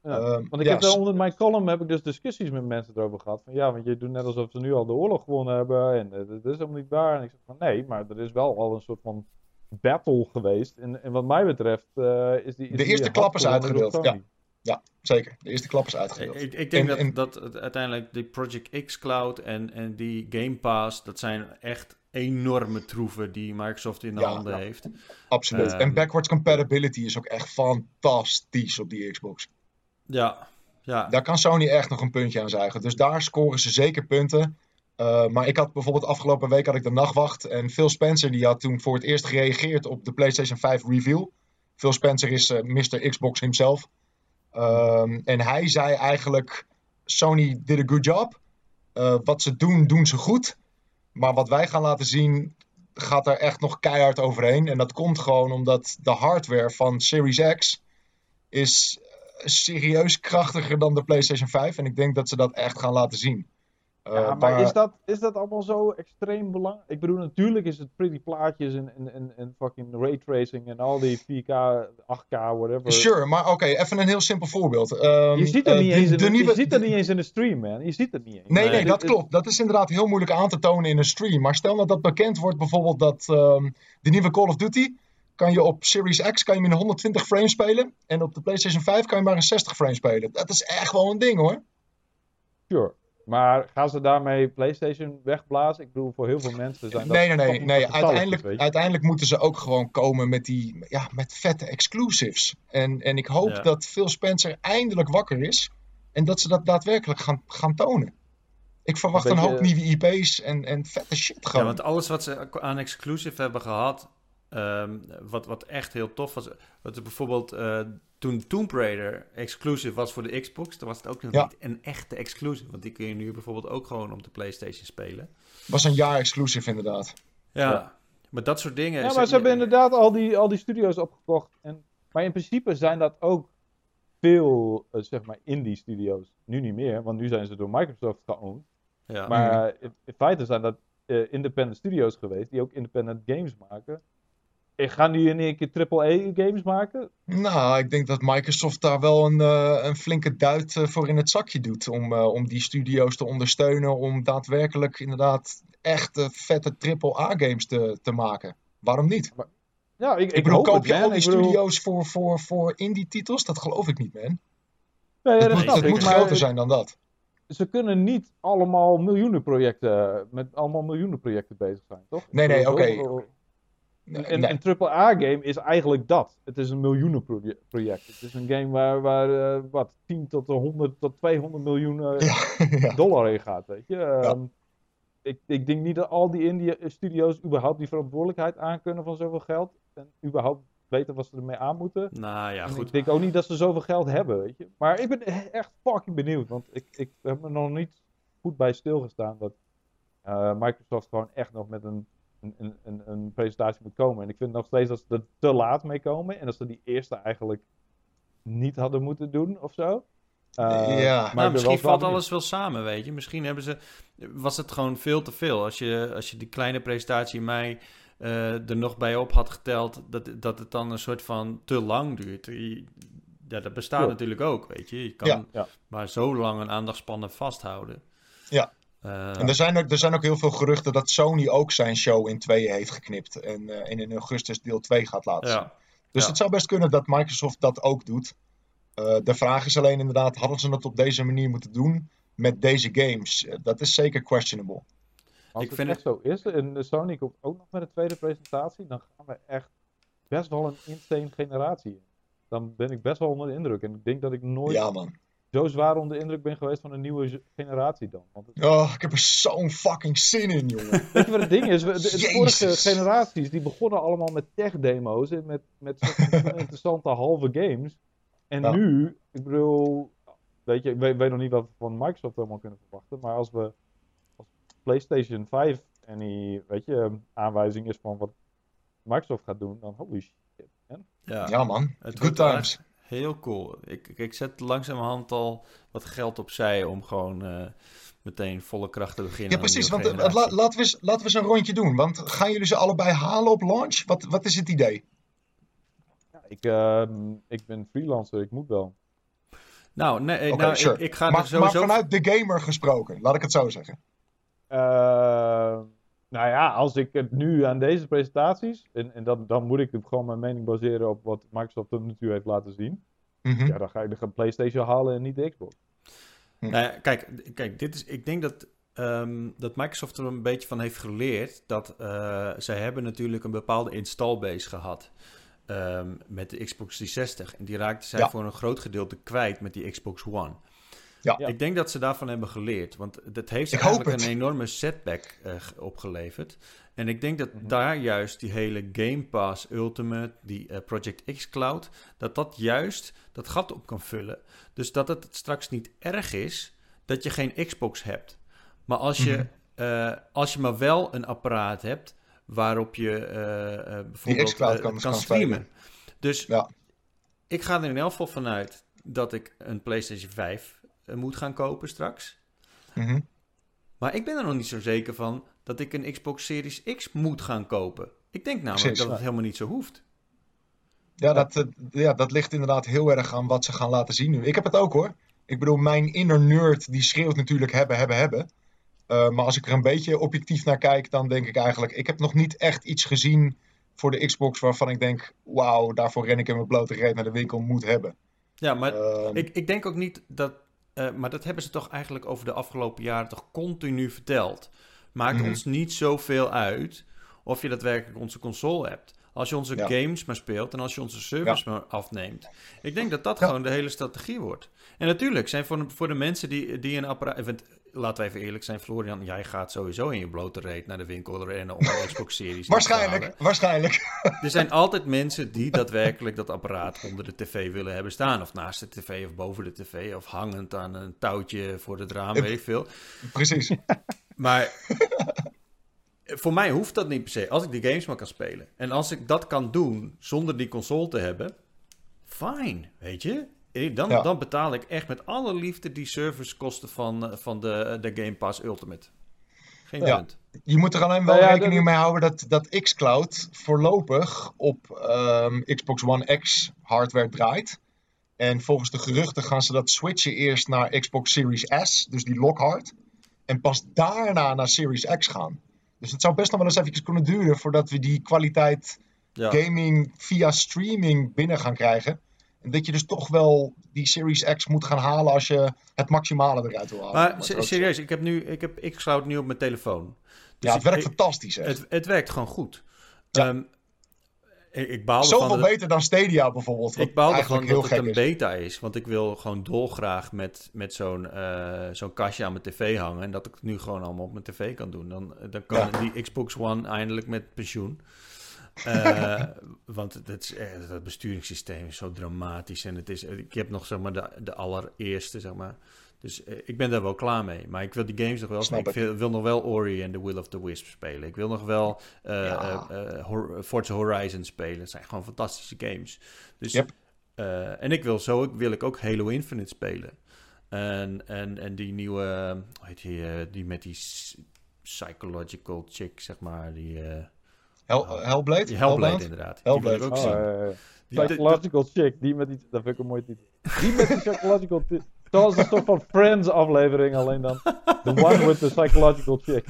Speaker 3: Ja, uh, want ik heb daar onder mijn column heb ik dus discussies met mensen erover gehad. Van ja, want je doet net alsof ze nu al de oorlog gewonnen hebben. En uh, dat is helemaal niet waar. En ik zeg van nee, maar er is wel al een soort van battle geweest. En, en wat mij betreft uh, is die. Is
Speaker 2: de eerste klap is uitgedeeld. Ja. ja, zeker. De eerste klap is uitgedeeld.
Speaker 1: Ik, ik denk dat, dat uiteindelijk die Project X Cloud en, en die Game Pass, dat zijn echt enorme troeven die Microsoft in de handen heeft.
Speaker 2: Absoluut. en ehm, backwards compatibility is ook echt fantastisch op die Xbox.
Speaker 1: Ja, ja.
Speaker 2: Daar kan Sony echt nog een puntje aan zuigen. Dus daar scoren ze zeker punten. Uh, maar ik had bijvoorbeeld afgelopen week had ik de nachtwacht. En Phil Spencer die had toen voor het eerst gereageerd op de PlayStation 5 reveal. Phil Spencer is uh, Mr. Xbox himself. Um, en hij zei eigenlijk: Sony did a good job. Uh, wat ze doen, doen ze goed. Maar wat wij gaan laten zien, gaat er echt nog keihard overheen. En dat komt gewoon omdat de hardware van Series X is serieus krachtiger dan de PlayStation 5. En ik denk dat ze dat echt gaan laten zien.
Speaker 3: Ja, uh, maar, is, dat, is dat allemaal zo extreem belangrijk? Ik bedoel, natuurlijk is het pretty plaatjes en, en, en, en fucking raytracing en al die 4K, 8K, whatever.
Speaker 2: Sure, maar oké, even een heel simpel voorbeeld. Um,
Speaker 3: je ziet het niet, eens, in, je ziet niet eens in de stream, man. Je ziet het niet eens.
Speaker 2: Nee, nee, dat klopt. Dat is inderdaad heel moeilijk aan te tonen in een stream. Maar stel nou dat bekend wordt bijvoorbeeld dat um, de nieuwe Call of Duty kan je op Series X kan je in 120 frames spelen. En op de PlayStation 5 kan je maar in 60 frames spelen. Dat is echt wel een ding hoor.
Speaker 3: Sure. Maar gaan ze daarmee PlayStation wegblazen? Ik bedoel, voor heel veel mensen zijn dat...
Speaker 2: Nee, nee, nee. nee. Uiteindelijk, uiteindelijk moeten ze ook gewoon komen met, die, ja, met vette exclusives. En, en ik hoop dat Phil Spencer eindelijk wakker is. En dat ze dat daadwerkelijk gaan, gaan tonen. Ik verwacht een, hoop nieuwe IP's en, en vette shit gewoon.
Speaker 1: Ja, want alles wat ze aan exclusive hebben gehad, um, wat, wat echt heel tof was. Wat bijvoorbeeld uh, toen Tomb Raider exclusive was voor de Xbox, dan was het ook nog niet een echte exclusive. Want die kun je nu bijvoorbeeld ook gewoon op de PlayStation spelen.
Speaker 2: Was een jaar exclusive inderdaad.
Speaker 1: Ja, ja. maar dat soort dingen.
Speaker 3: Ja, maar ze hebben inderdaad al die, al die studio's opgekocht. En, maar in principe zijn dat ook veel, uh, zeg maar, indie studio's. Nu niet meer, want nu zijn ze door Microsoft geowned. Ja. Maar in, in, feite zijn dat uh, independent studios geweest die ook independent games maken. Gaan die in één keer AAA-games maken?
Speaker 2: Nou, ik denk dat Microsoft daar wel een, uh, een flinke duit uh, voor in het zakje doet. Om, uh, om die studio's te ondersteunen. Om daadwerkelijk inderdaad echte vette AAA-games te, te maken. Waarom niet? Maar,
Speaker 3: ja, ik, ik,
Speaker 2: ik bedoel, koop
Speaker 3: je
Speaker 2: al die studio's voor, voor, voor indie-titels? Dat geloof ik niet, man.
Speaker 3: Nee, ja, dat
Speaker 2: moet, groter zijn dan dat.
Speaker 3: Ze kunnen niet allemaal miljoenen projecten, met allemaal miljoenen projecten bezig zijn, toch?
Speaker 2: Nee, nee, oké. Okay.
Speaker 3: En een AAA-game is eigenlijk dat. Het is een miljoenenproject. Het is een game waar, waar uh, wat, 10 tot 100 tot 200 miljoen uh, (laughs) ja, dollar in gaat, weet je. Ja. Um, ik, ik denk niet dat al die India-studio's überhaupt die verantwoordelijkheid aankunnen van zoveel geld. En überhaupt weten wat ze ermee aan moeten.
Speaker 1: Nou ja, goed.
Speaker 3: Ik denk ook niet dat ze zoveel geld hebben, weet je. Maar ik ben echt fucking benieuwd. Want ik, ik heb me nog niet goed bij stilgestaan dat uh, Microsoft gewoon echt nog met een een, een, een, presentatie moet komen. En ik vind nog steeds dat ze er te laat mee komen. En dat ze die eerste eigenlijk niet hadden moeten doen of zo.
Speaker 1: Uh, ja, maar nou, misschien valt alles wel samen, weet je. Misschien hebben ze, was het gewoon veel te veel. Als je, als je die kleine presentatie in mei uh, er nog bij op had geteld, dat, dat het dan een soort van te lang duurt. Ja, dat bestaat ja. natuurlijk ook, weet je. Je kan ja, ja. maar zo lang een aandachtspannen vasthouden.
Speaker 2: Ja, uh, en er zijn, ook, er zijn ook heel veel geruchten dat Sony ook zijn show in tweeën heeft geknipt. En, uh, en in augustus deel 2 gaat laten zien. Dus ja. het zou best kunnen dat Microsoft dat ook doet. Uh, de vraag is alleen inderdaad, hadden ze het op deze manier moeten doen met deze games? dat is zeker questionable.
Speaker 3: Als ik het vind echt het... zo is, en Sony komt ook nog met een tweede presentatie, dan gaan we echt best wel een insane generatie in. Dan ben ik best wel onder de indruk. En ik denk dat ik nooit
Speaker 2: ja, man
Speaker 3: zo zwaar onder de indruk ben geweest van een nieuwe generatie dan. Want
Speaker 2: het... Oh, ik heb er zo'n fucking zin in, jongen. (laughs)
Speaker 3: Weet je wat het ding is? De, de vorige generaties die begonnen allemaal met tech-demo's en met, met (laughs) interessante halve games. En ja. nu, ik bedoel, weet je, ik weet, weet, nog niet wat we van Microsoft helemaal kunnen verwachten, maar als we als PlayStation 5 en die, weet je, aanwijzing is van wat Microsoft gaat doen, dan holy shit. Man.
Speaker 2: Ja, ja man, good times.
Speaker 1: Heel cool. Ik, ik zet langzamerhand al wat geld opzij om gewoon uh, meteen volle kracht te beginnen.
Speaker 2: Ja, precies. Want uh, la, laten, we eens, laten we eens een rondje doen. Want gaan jullie ze allebei halen op launch? Wat, wat is het idee?
Speaker 3: Ja, ik, uh, ik ben freelancer, ik moet wel.
Speaker 1: Nou, nee, okay, nou sure. ik, ik, ga
Speaker 2: maar,
Speaker 1: er sowieso...
Speaker 2: Maar vanuit de gamer gesproken, laat ik het zo zeggen.
Speaker 3: Nou ja, als ik het nu aan deze presentaties, en, en dan, dan moet ik gewoon mijn mening baseren op wat Microsoft tot nu toe heeft laten zien. Mm -hmm. Ja, dan ga ik de PlayStation halen en niet de Xbox.
Speaker 1: Hm. Nou ja, kijk, kijk dit is, ik denk dat, um, dat Microsoft er een beetje van heeft geleerd dat uh, zij hebben natuurlijk een bepaalde installbase gehad. Um, met de Xbox 360. En die raakten zij ja. voor een groot gedeelte kwijt met die Xbox One. Ja. Ik denk dat ze daarvan hebben geleerd. Want dat heeft
Speaker 2: ik
Speaker 1: eigenlijk een enorme setback uh, opgeleverd. En ik denk dat mm -hmm. daar juist die hele Game Pass Ultimate, die uh, Project X Cloud, dat dat juist dat gat op kan vullen. Dus dat het straks niet erg is dat je geen Xbox hebt. Maar als je, mm -hmm. uh, als je maar wel een apparaat hebt waarop je bijvoorbeeld
Speaker 2: kan,
Speaker 1: kan,
Speaker 2: kan
Speaker 1: streamen. Dus ja. ik ga er in elk geval vanuit dat ik een PlayStation 5 moet gaan kopen straks.
Speaker 2: Mm -hmm.
Speaker 1: Maar ik ben er nog niet zo zeker van dat ik een Xbox Series X moet gaan kopen. Ik denk namelijk Precies, dat het helemaal niet zo hoeft.
Speaker 2: Ja dat, ja, dat ligt inderdaad heel erg aan wat ze gaan laten zien nu. Ik heb het ook hoor. Ik bedoel, mijn inner nerd die schreeuwt natuurlijk hebben, hebben, hebben. Uh, maar als ik er een beetje objectief naar kijk, dan denk ik eigenlijk... Ik heb nog niet echt iets gezien voor de Xbox waarvan ik denk... Wauw, daarvoor ren ik in mijn blote reet naar de winkel, moet hebben.
Speaker 1: Ja, maar uh, ik, ik denk ook niet dat uh, maar dat hebben ze toch eigenlijk over de afgelopen jaren toch continu verteld. Maakt mm -hmm. ons niet zoveel uit of je daadwerkelijk onze console hebt. Als je onze ja. games maar speelt en als je onze service ja. maar afneemt. Ik denk dat dat ja. gewoon de hele strategie wordt. En natuurlijk zijn voor, voor de mensen die, die een apparaat. Laten we even eerlijk zijn, Florian, jij gaat sowieso in je blote reet naar de winkel rennen om een Xbox Series
Speaker 2: Waarschijnlijk, waarschijnlijk.
Speaker 1: Er zijn altijd mensen die daadwerkelijk dat apparaat onder de tv willen hebben staan. Of naast de tv of boven de tv. Of hangend aan een touwtje voor het raam, weet ik veel.
Speaker 2: Precies. (laughs)
Speaker 1: Maar voor mij hoeft dat niet per se. Als ik die games maar kan spelen. En als ik dat kan doen zonder die console te hebben, fijn, weet je. Dan, dan betaal ik echt met alle liefde die servicekosten van, eh, van de, de Game Pass Ultimate. Geen punt.
Speaker 2: Je moet er alleen wel nou rekening mee houden dat, dat xCloud voorlopig op um, Xbox One X hardware draait. En volgens de geruchten gaan ze dat switchen eerst naar Xbox Series S, dus die Lockhart. En pas daarna naar Series X gaan. Dus het zou best nog wel eens even kunnen duren voordat we die kwaliteit gaming via streaming binnen gaan krijgen. Dat je dus toch wel die Series X moet gaan halen als je het maximale eruit wil halen.
Speaker 1: Maar, serieus, ik heb nu ik heb xCloud nu op mijn telefoon.
Speaker 2: Dus ja, het werkt fantastisch. Hè?
Speaker 1: Het, het werkt gewoon goed. Ja. Um, ik, ik
Speaker 2: Zoveel van beter dan Stadia bijvoorbeeld.
Speaker 1: Ik baal ervan dat het een beta is. Want ik wil gewoon dolgraag met, met zo'n uh, zo'n kastje aan mijn tv hangen. En dat ik het nu gewoon allemaal op mijn tv kan doen. Dan, dan kan die Xbox One eindelijk met pensioen. Uh, want het, is, het besturingssysteem is zo dramatisch. En het is, ik heb nog zeg maar, de, de allereerste, zeg maar. Dus uh, ik ben daar wel klaar mee. Maar ik wil die games nog wel. Ik wil, wil, nog wel Ori en The Will of the Wisp spelen. Ik wil nog wel uh, ja. Forza Horizon spelen. Het zijn gewoon fantastische games. Dus, yep. en ik wil zo wil ik ook Halo Infinite spelen. En, en, en die nieuwe, hoe heet die, die met die psychological chick, zeg maar. Die,
Speaker 2: Hell, uh, Hellblade?
Speaker 1: Hellblade, inderdaad.
Speaker 2: Hellblade.
Speaker 3: ook oh, zien. Die, psychological chick, die met iets, dat vind ik een mooi titel. Die met die psychological Zoals een soort van Friends aflevering, alleen dan. The one with the psychological chick.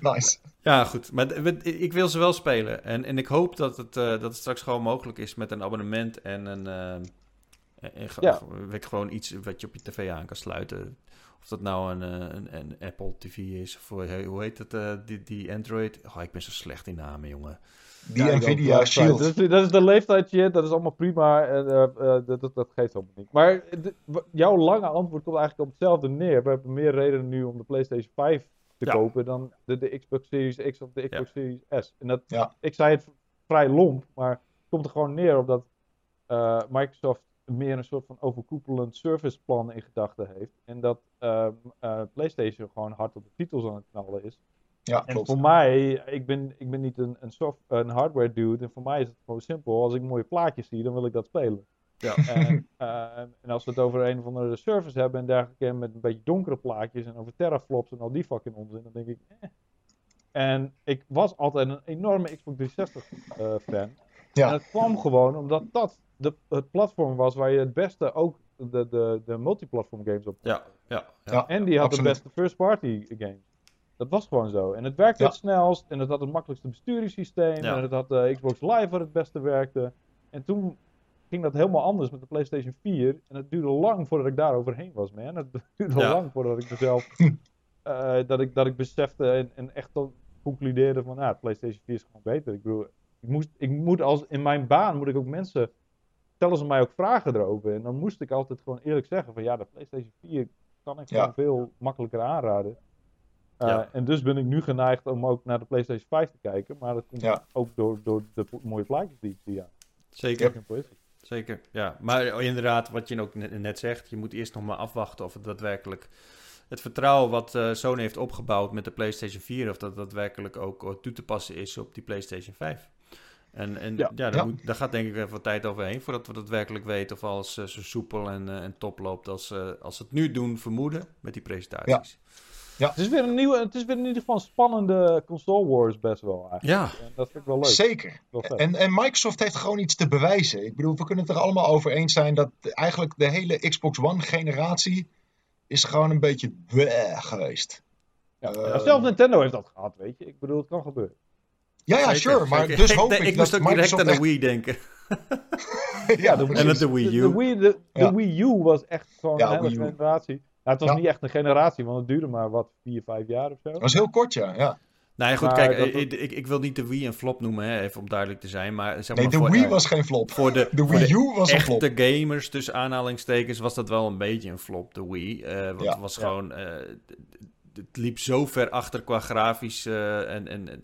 Speaker 3: (laughs)
Speaker 2: nice.
Speaker 1: Ja, goed. Maar ik wil ze wel spelen. En, en ik hoop dat het, uh, dat het straks gewoon mogelijk is met een abonnement en een. Uh, en, ja. gewoon iets wat je op je tv aan kan sluiten. Of dat nou een, eh, een, een Apple TV is, of hoe heet het, uh, die, die Android. Oh, ik ben zo slecht in namen, jongen.
Speaker 2: Die ja, Nvidia Shield.
Speaker 3: Dat is, dat is de leeftijd shit, dat is allemaal prima. En, uh, dat, dat, dat geeft allemaal niet. Maar jouw lange antwoord komt eigenlijk op hetzelfde neer. We hebben meer redenen nu om de PlayStation 5 te kopen dan de, de Xbox Series X of de Xbox Series S. En dat, ik zei het vrij lomp, maar het komt er gewoon neer op dat Microsoft meer een soort van overkoepelend serviceplan in gedachten heeft. En dat uh, uh, PlayStation gewoon hard op de titels aan het knallen is.
Speaker 2: Ja,
Speaker 3: en voor mij, ik ben, ik ben niet een, een, soft, een hardware dude. En voor mij is het gewoon simpel. Als ik mooie plaatjes zie, dan wil ik dat spelen. Ja. (laughs) En, uh, en, als we het over een of andere service hebben en dergelijke, met een beetje donkere plaatjes en over teraflops en al die fucking onzin, dan denk ik, eh. En ik was altijd een enorme Xbox 360 uh, fan. Ja. En het kwam gewoon omdat dat de, het platform was waar je het beste ook de, de, de multiplatform games op
Speaker 1: ja, ja,
Speaker 3: ja, En die had de beste first party games. Dat was gewoon zo. En het werkte het snelst. En het had het makkelijkste besturingssysteem. En het had uh, Xbox Live waar het beste werkte. En toen ging dat helemaal anders met de PlayStation 4. En het duurde lang voordat ik daar overheen was, man. Het (laughs) duurde lang voordat ik mezelf... uh, (laughs) dat, ik, dat ik besefte en, en echt concludeerde van... Nou, PlayStation 4 is gewoon beter. Ik bedoel, ik, moest, ik moet als... In mijn baan moet ik ook mensen stellen ze mij ook vragen erover. En dan moest ik altijd gewoon eerlijk zeggen van ja, de PlayStation 4 kan ik gewoon veel makkelijker aanraden. Uh, En dus ben ik nu geneigd om ook naar de PlayStation 5 te kijken. Maar dat komt ook door, door de mooie plaatjes die ik zie. Ja.
Speaker 1: Zeker. Zeker, ja. Maar inderdaad, wat je ook net zegt, je moet eerst nog maar afwachten of het daadwerkelijk het vertrouwen wat uh, Sony heeft opgebouwd met de PlayStation 4, of dat daadwerkelijk ook toe te passen is op die PlayStation 5. En, en ja, ja, daar, Moet, daar, gaat denk ik even wat tijd overheen voordat we dat werkelijk weten of alles uh, zo soepel en, uh, en top loopt als, uh, als het nu doen vermoeden met die presentaties.
Speaker 3: Ja. ja. Het, is weer een nieuwe, het is weer in ieder geval een spannende console wars best wel eigenlijk.
Speaker 1: Ja.
Speaker 3: En dat vind ik wel leuk.
Speaker 2: Zeker. en, en Microsoft heeft gewoon iets te bewijzen. Ik bedoel, we kunnen het er allemaal over eens zijn dat eigenlijk de hele Xbox One generatie is gewoon een beetje geweest.
Speaker 3: Ja, zelfs Nintendo heeft dat gehad, weet je. Ik bedoel, het kan gebeuren.
Speaker 2: Ja, ja, sure. Maar dus (laughs) hoop ik,
Speaker 1: ik moest ook direct aan de Wii denken. (laughs)
Speaker 3: ja, de,
Speaker 1: en de Wii U.
Speaker 3: De, Wii, de, de Wii U was echt gewoon een hele generatie. Nou, het was niet echt een generatie, want het duurde maar wat, vier, vijf jaar of zo.
Speaker 2: Dat was heel kort, ja. ja.
Speaker 1: Nou ja, goed, kijk, ik, ik, ik, wil niet de Wii een flop noemen, hè, even om duidelijk te zijn. Maar, zeg
Speaker 2: nee,
Speaker 1: maar,
Speaker 2: de
Speaker 1: voor,
Speaker 2: Wii was geen flop.
Speaker 1: Voor de,
Speaker 2: de Wii U was
Speaker 1: een
Speaker 2: flop.
Speaker 1: De gamers, tussen aanhalingstekens, was dat wel een beetje een flop, de Wii. Uh, want ja, het was ja. gewoon... Uh, het liep zo ver achter qua grafisch uh, en, en, en,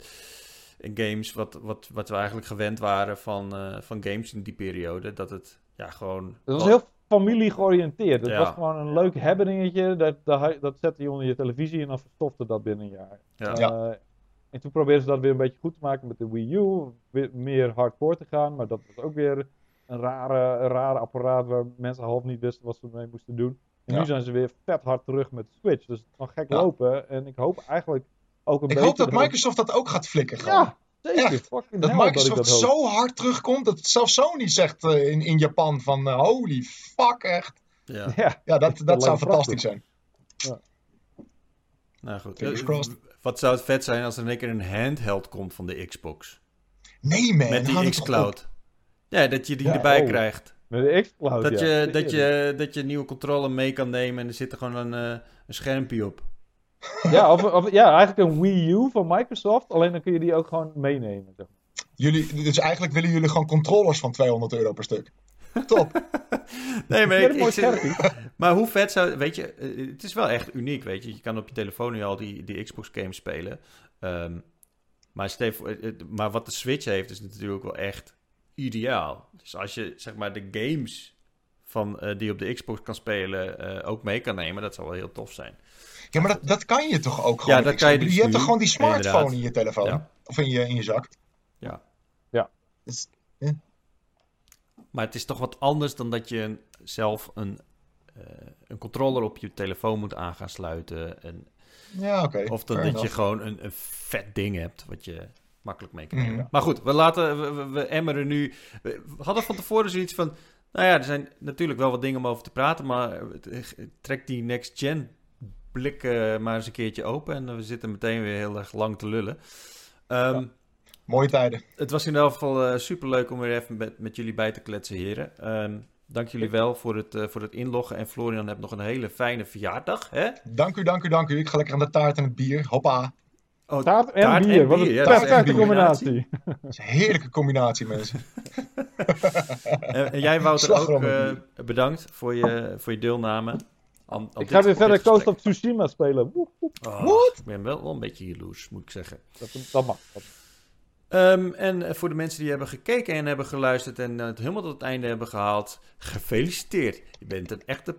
Speaker 1: games... Wat, wat, wat we eigenlijk gewend waren van, van games in die periode. Dat het ja, gewoon...
Speaker 3: Het was heel familie georiënteerd. Het ja. was gewoon een leuk hebbeningetje. Dat, dat, dat zette je onder je televisie en dan verstofte dat binnen een jaar.
Speaker 1: Ja.
Speaker 3: Uh, en toen probeerden ze dat weer een beetje goed te maken met de Wii U. Weer meer hardcore te gaan. Maar dat was ook weer een rare, een rare apparaat waar mensen half niet wisten wat ze ermee moesten doen. En ja. nu zijn ze weer vet hard terug met de Switch. Dus het kan gek ja. lopen. En ik hoop eigenlijk ook een
Speaker 2: ik
Speaker 3: beetje...
Speaker 2: Ik hoop dat Microsoft dat ook gaat flikken. Gewoon.
Speaker 3: Ja, zeker.
Speaker 2: Echt. Dat Microsoft
Speaker 3: dat
Speaker 2: zo hard terugkomt. Dat zelfs Sony zegt uh, in, in Japan van uh, holy fuck echt.
Speaker 1: Ja,
Speaker 2: ja, ja dat, dat, (laughs) dat zou fantastisch zijn.
Speaker 3: Ja.
Speaker 1: Nou goed. Wat zou het vet zijn als er in één keer een handheld komt van de Xbox?
Speaker 2: Nee man.
Speaker 1: Met die X-Cloud. Ja, dat je die ja, erbij oh. krijgt.
Speaker 3: Met de X-Cloud,
Speaker 1: dat,
Speaker 3: ja.
Speaker 1: je, dat, je, dat je een nieuwe controller mee kan nemen en er zit er gewoon een, uh, een schermpje op.
Speaker 3: Ja, of, of, ja, eigenlijk een Wii U van Microsoft. Alleen dan kun je die ook gewoon meenemen.
Speaker 2: Jullie, dus eigenlijk willen jullie gewoon controllers van 200 euro per stuk. Top. (laughs)
Speaker 1: nee, maar, ik, ik, (laughs) maar hoe vet zou... Weet je, het is wel echt uniek, weet je. Je kan op je telefoon nu al die, die Xbox games spelen. Um, maar, Steve, maar wat de Switch heeft, is natuurlijk wel echt ideaal. Dus als je, zeg maar, de games van, uh, die op de Xbox kan spelen uh, ook mee kan nemen, dat zou wel heel tof zijn.
Speaker 2: Ja, maar dat, dat kan je toch ook gewoon?
Speaker 1: Ja, dat kan je, dus
Speaker 2: je hebt
Speaker 1: nu,
Speaker 2: toch gewoon die smartphone
Speaker 1: inderdaad.
Speaker 2: in je telefoon?
Speaker 1: Ja.
Speaker 2: Of in je, in je zak?
Speaker 1: Ja.
Speaker 3: Ja.
Speaker 2: Dus.
Speaker 1: Maar het is toch wat anders dan dat je zelf een, uh, een controller op je telefoon moet aan gaan sluiten. En,
Speaker 2: ja, oké. Okay.
Speaker 1: Of dan dat je gewoon een, een vet ding hebt wat je makkelijk mee kan nemen.
Speaker 2: Mhm.
Speaker 1: Maar goed, we, laten, we, we, we emmeren nu. We hadden van tevoren zoiets van. Nou ja, er zijn natuurlijk wel wat dingen om over te praten, maar trek die next gen blik uh, maar eens een keertje open en we zitten meteen weer heel erg lang te lullen. Um,
Speaker 2: ja. Mooie tijden.
Speaker 1: Het was in elk geval uh, super leuk om weer even met, met jullie bij te kletsen, heren. Um, dank jullie wel voor het, uh, voor het inloggen. En Florian hebt nog een hele fijne verjaardag. Hè?
Speaker 2: Dank u, dank u, dank u. Ik ga lekker aan de taart en het bier. Hoppa.
Speaker 3: Oh, taart en taart bier. En Wat een ja, perfecte combinatie.
Speaker 2: Dat is een heerlijke combinatie, mensen. (laughs)
Speaker 1: en, en, jij, Wouter, ook uh, bedankt voor je, voor je deelname.
Speaker 3: An, an ik ga weer verder Coast of Tsushima spelen.
Speaker 1: Oh, ik ben wel, wel een beetje jaloers, moet ik zeggen.
Speaker 3: Dat, dat mag. Dat.
Speaker 1: Um, en voor de mensen die hebben gekeken en hebben geluisterd en het helemaal tot het einde hebben gehaald, gefeliciteerd. Je bent een echte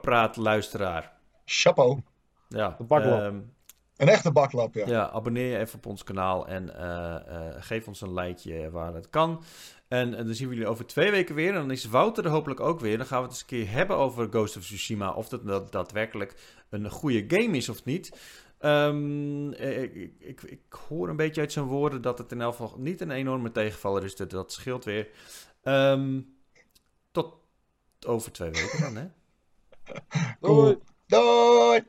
Speaker 1: praat-luisteraar.
Speaker 2: Chapeau.
Speaker 1: Ja,
Speaker 3: de. Um,
Speaker 2: een echte baklap, ja.
Speaker 1: Ja, abonneer je even op ons kanaal en uh, uh, geef ons een likeje waar het kan. En, en, dan zien we jullie over twee weken weer. En dan is Wouter er hopelijk ook weer. Dan gaan we het eens een keer hebben over Ghost of Tsushima. Of dat, dat daadwerkelijk een goede game is of niet. Um, ik, ik, ik, hoor een beetje uit zijn woorden dat het in elk geval niet een enorme tegenvaller is. Dat, dat scheelt weer. Um, tot over twee weken dan, hè? (laughs)
Speaker 2: Doei. Doei.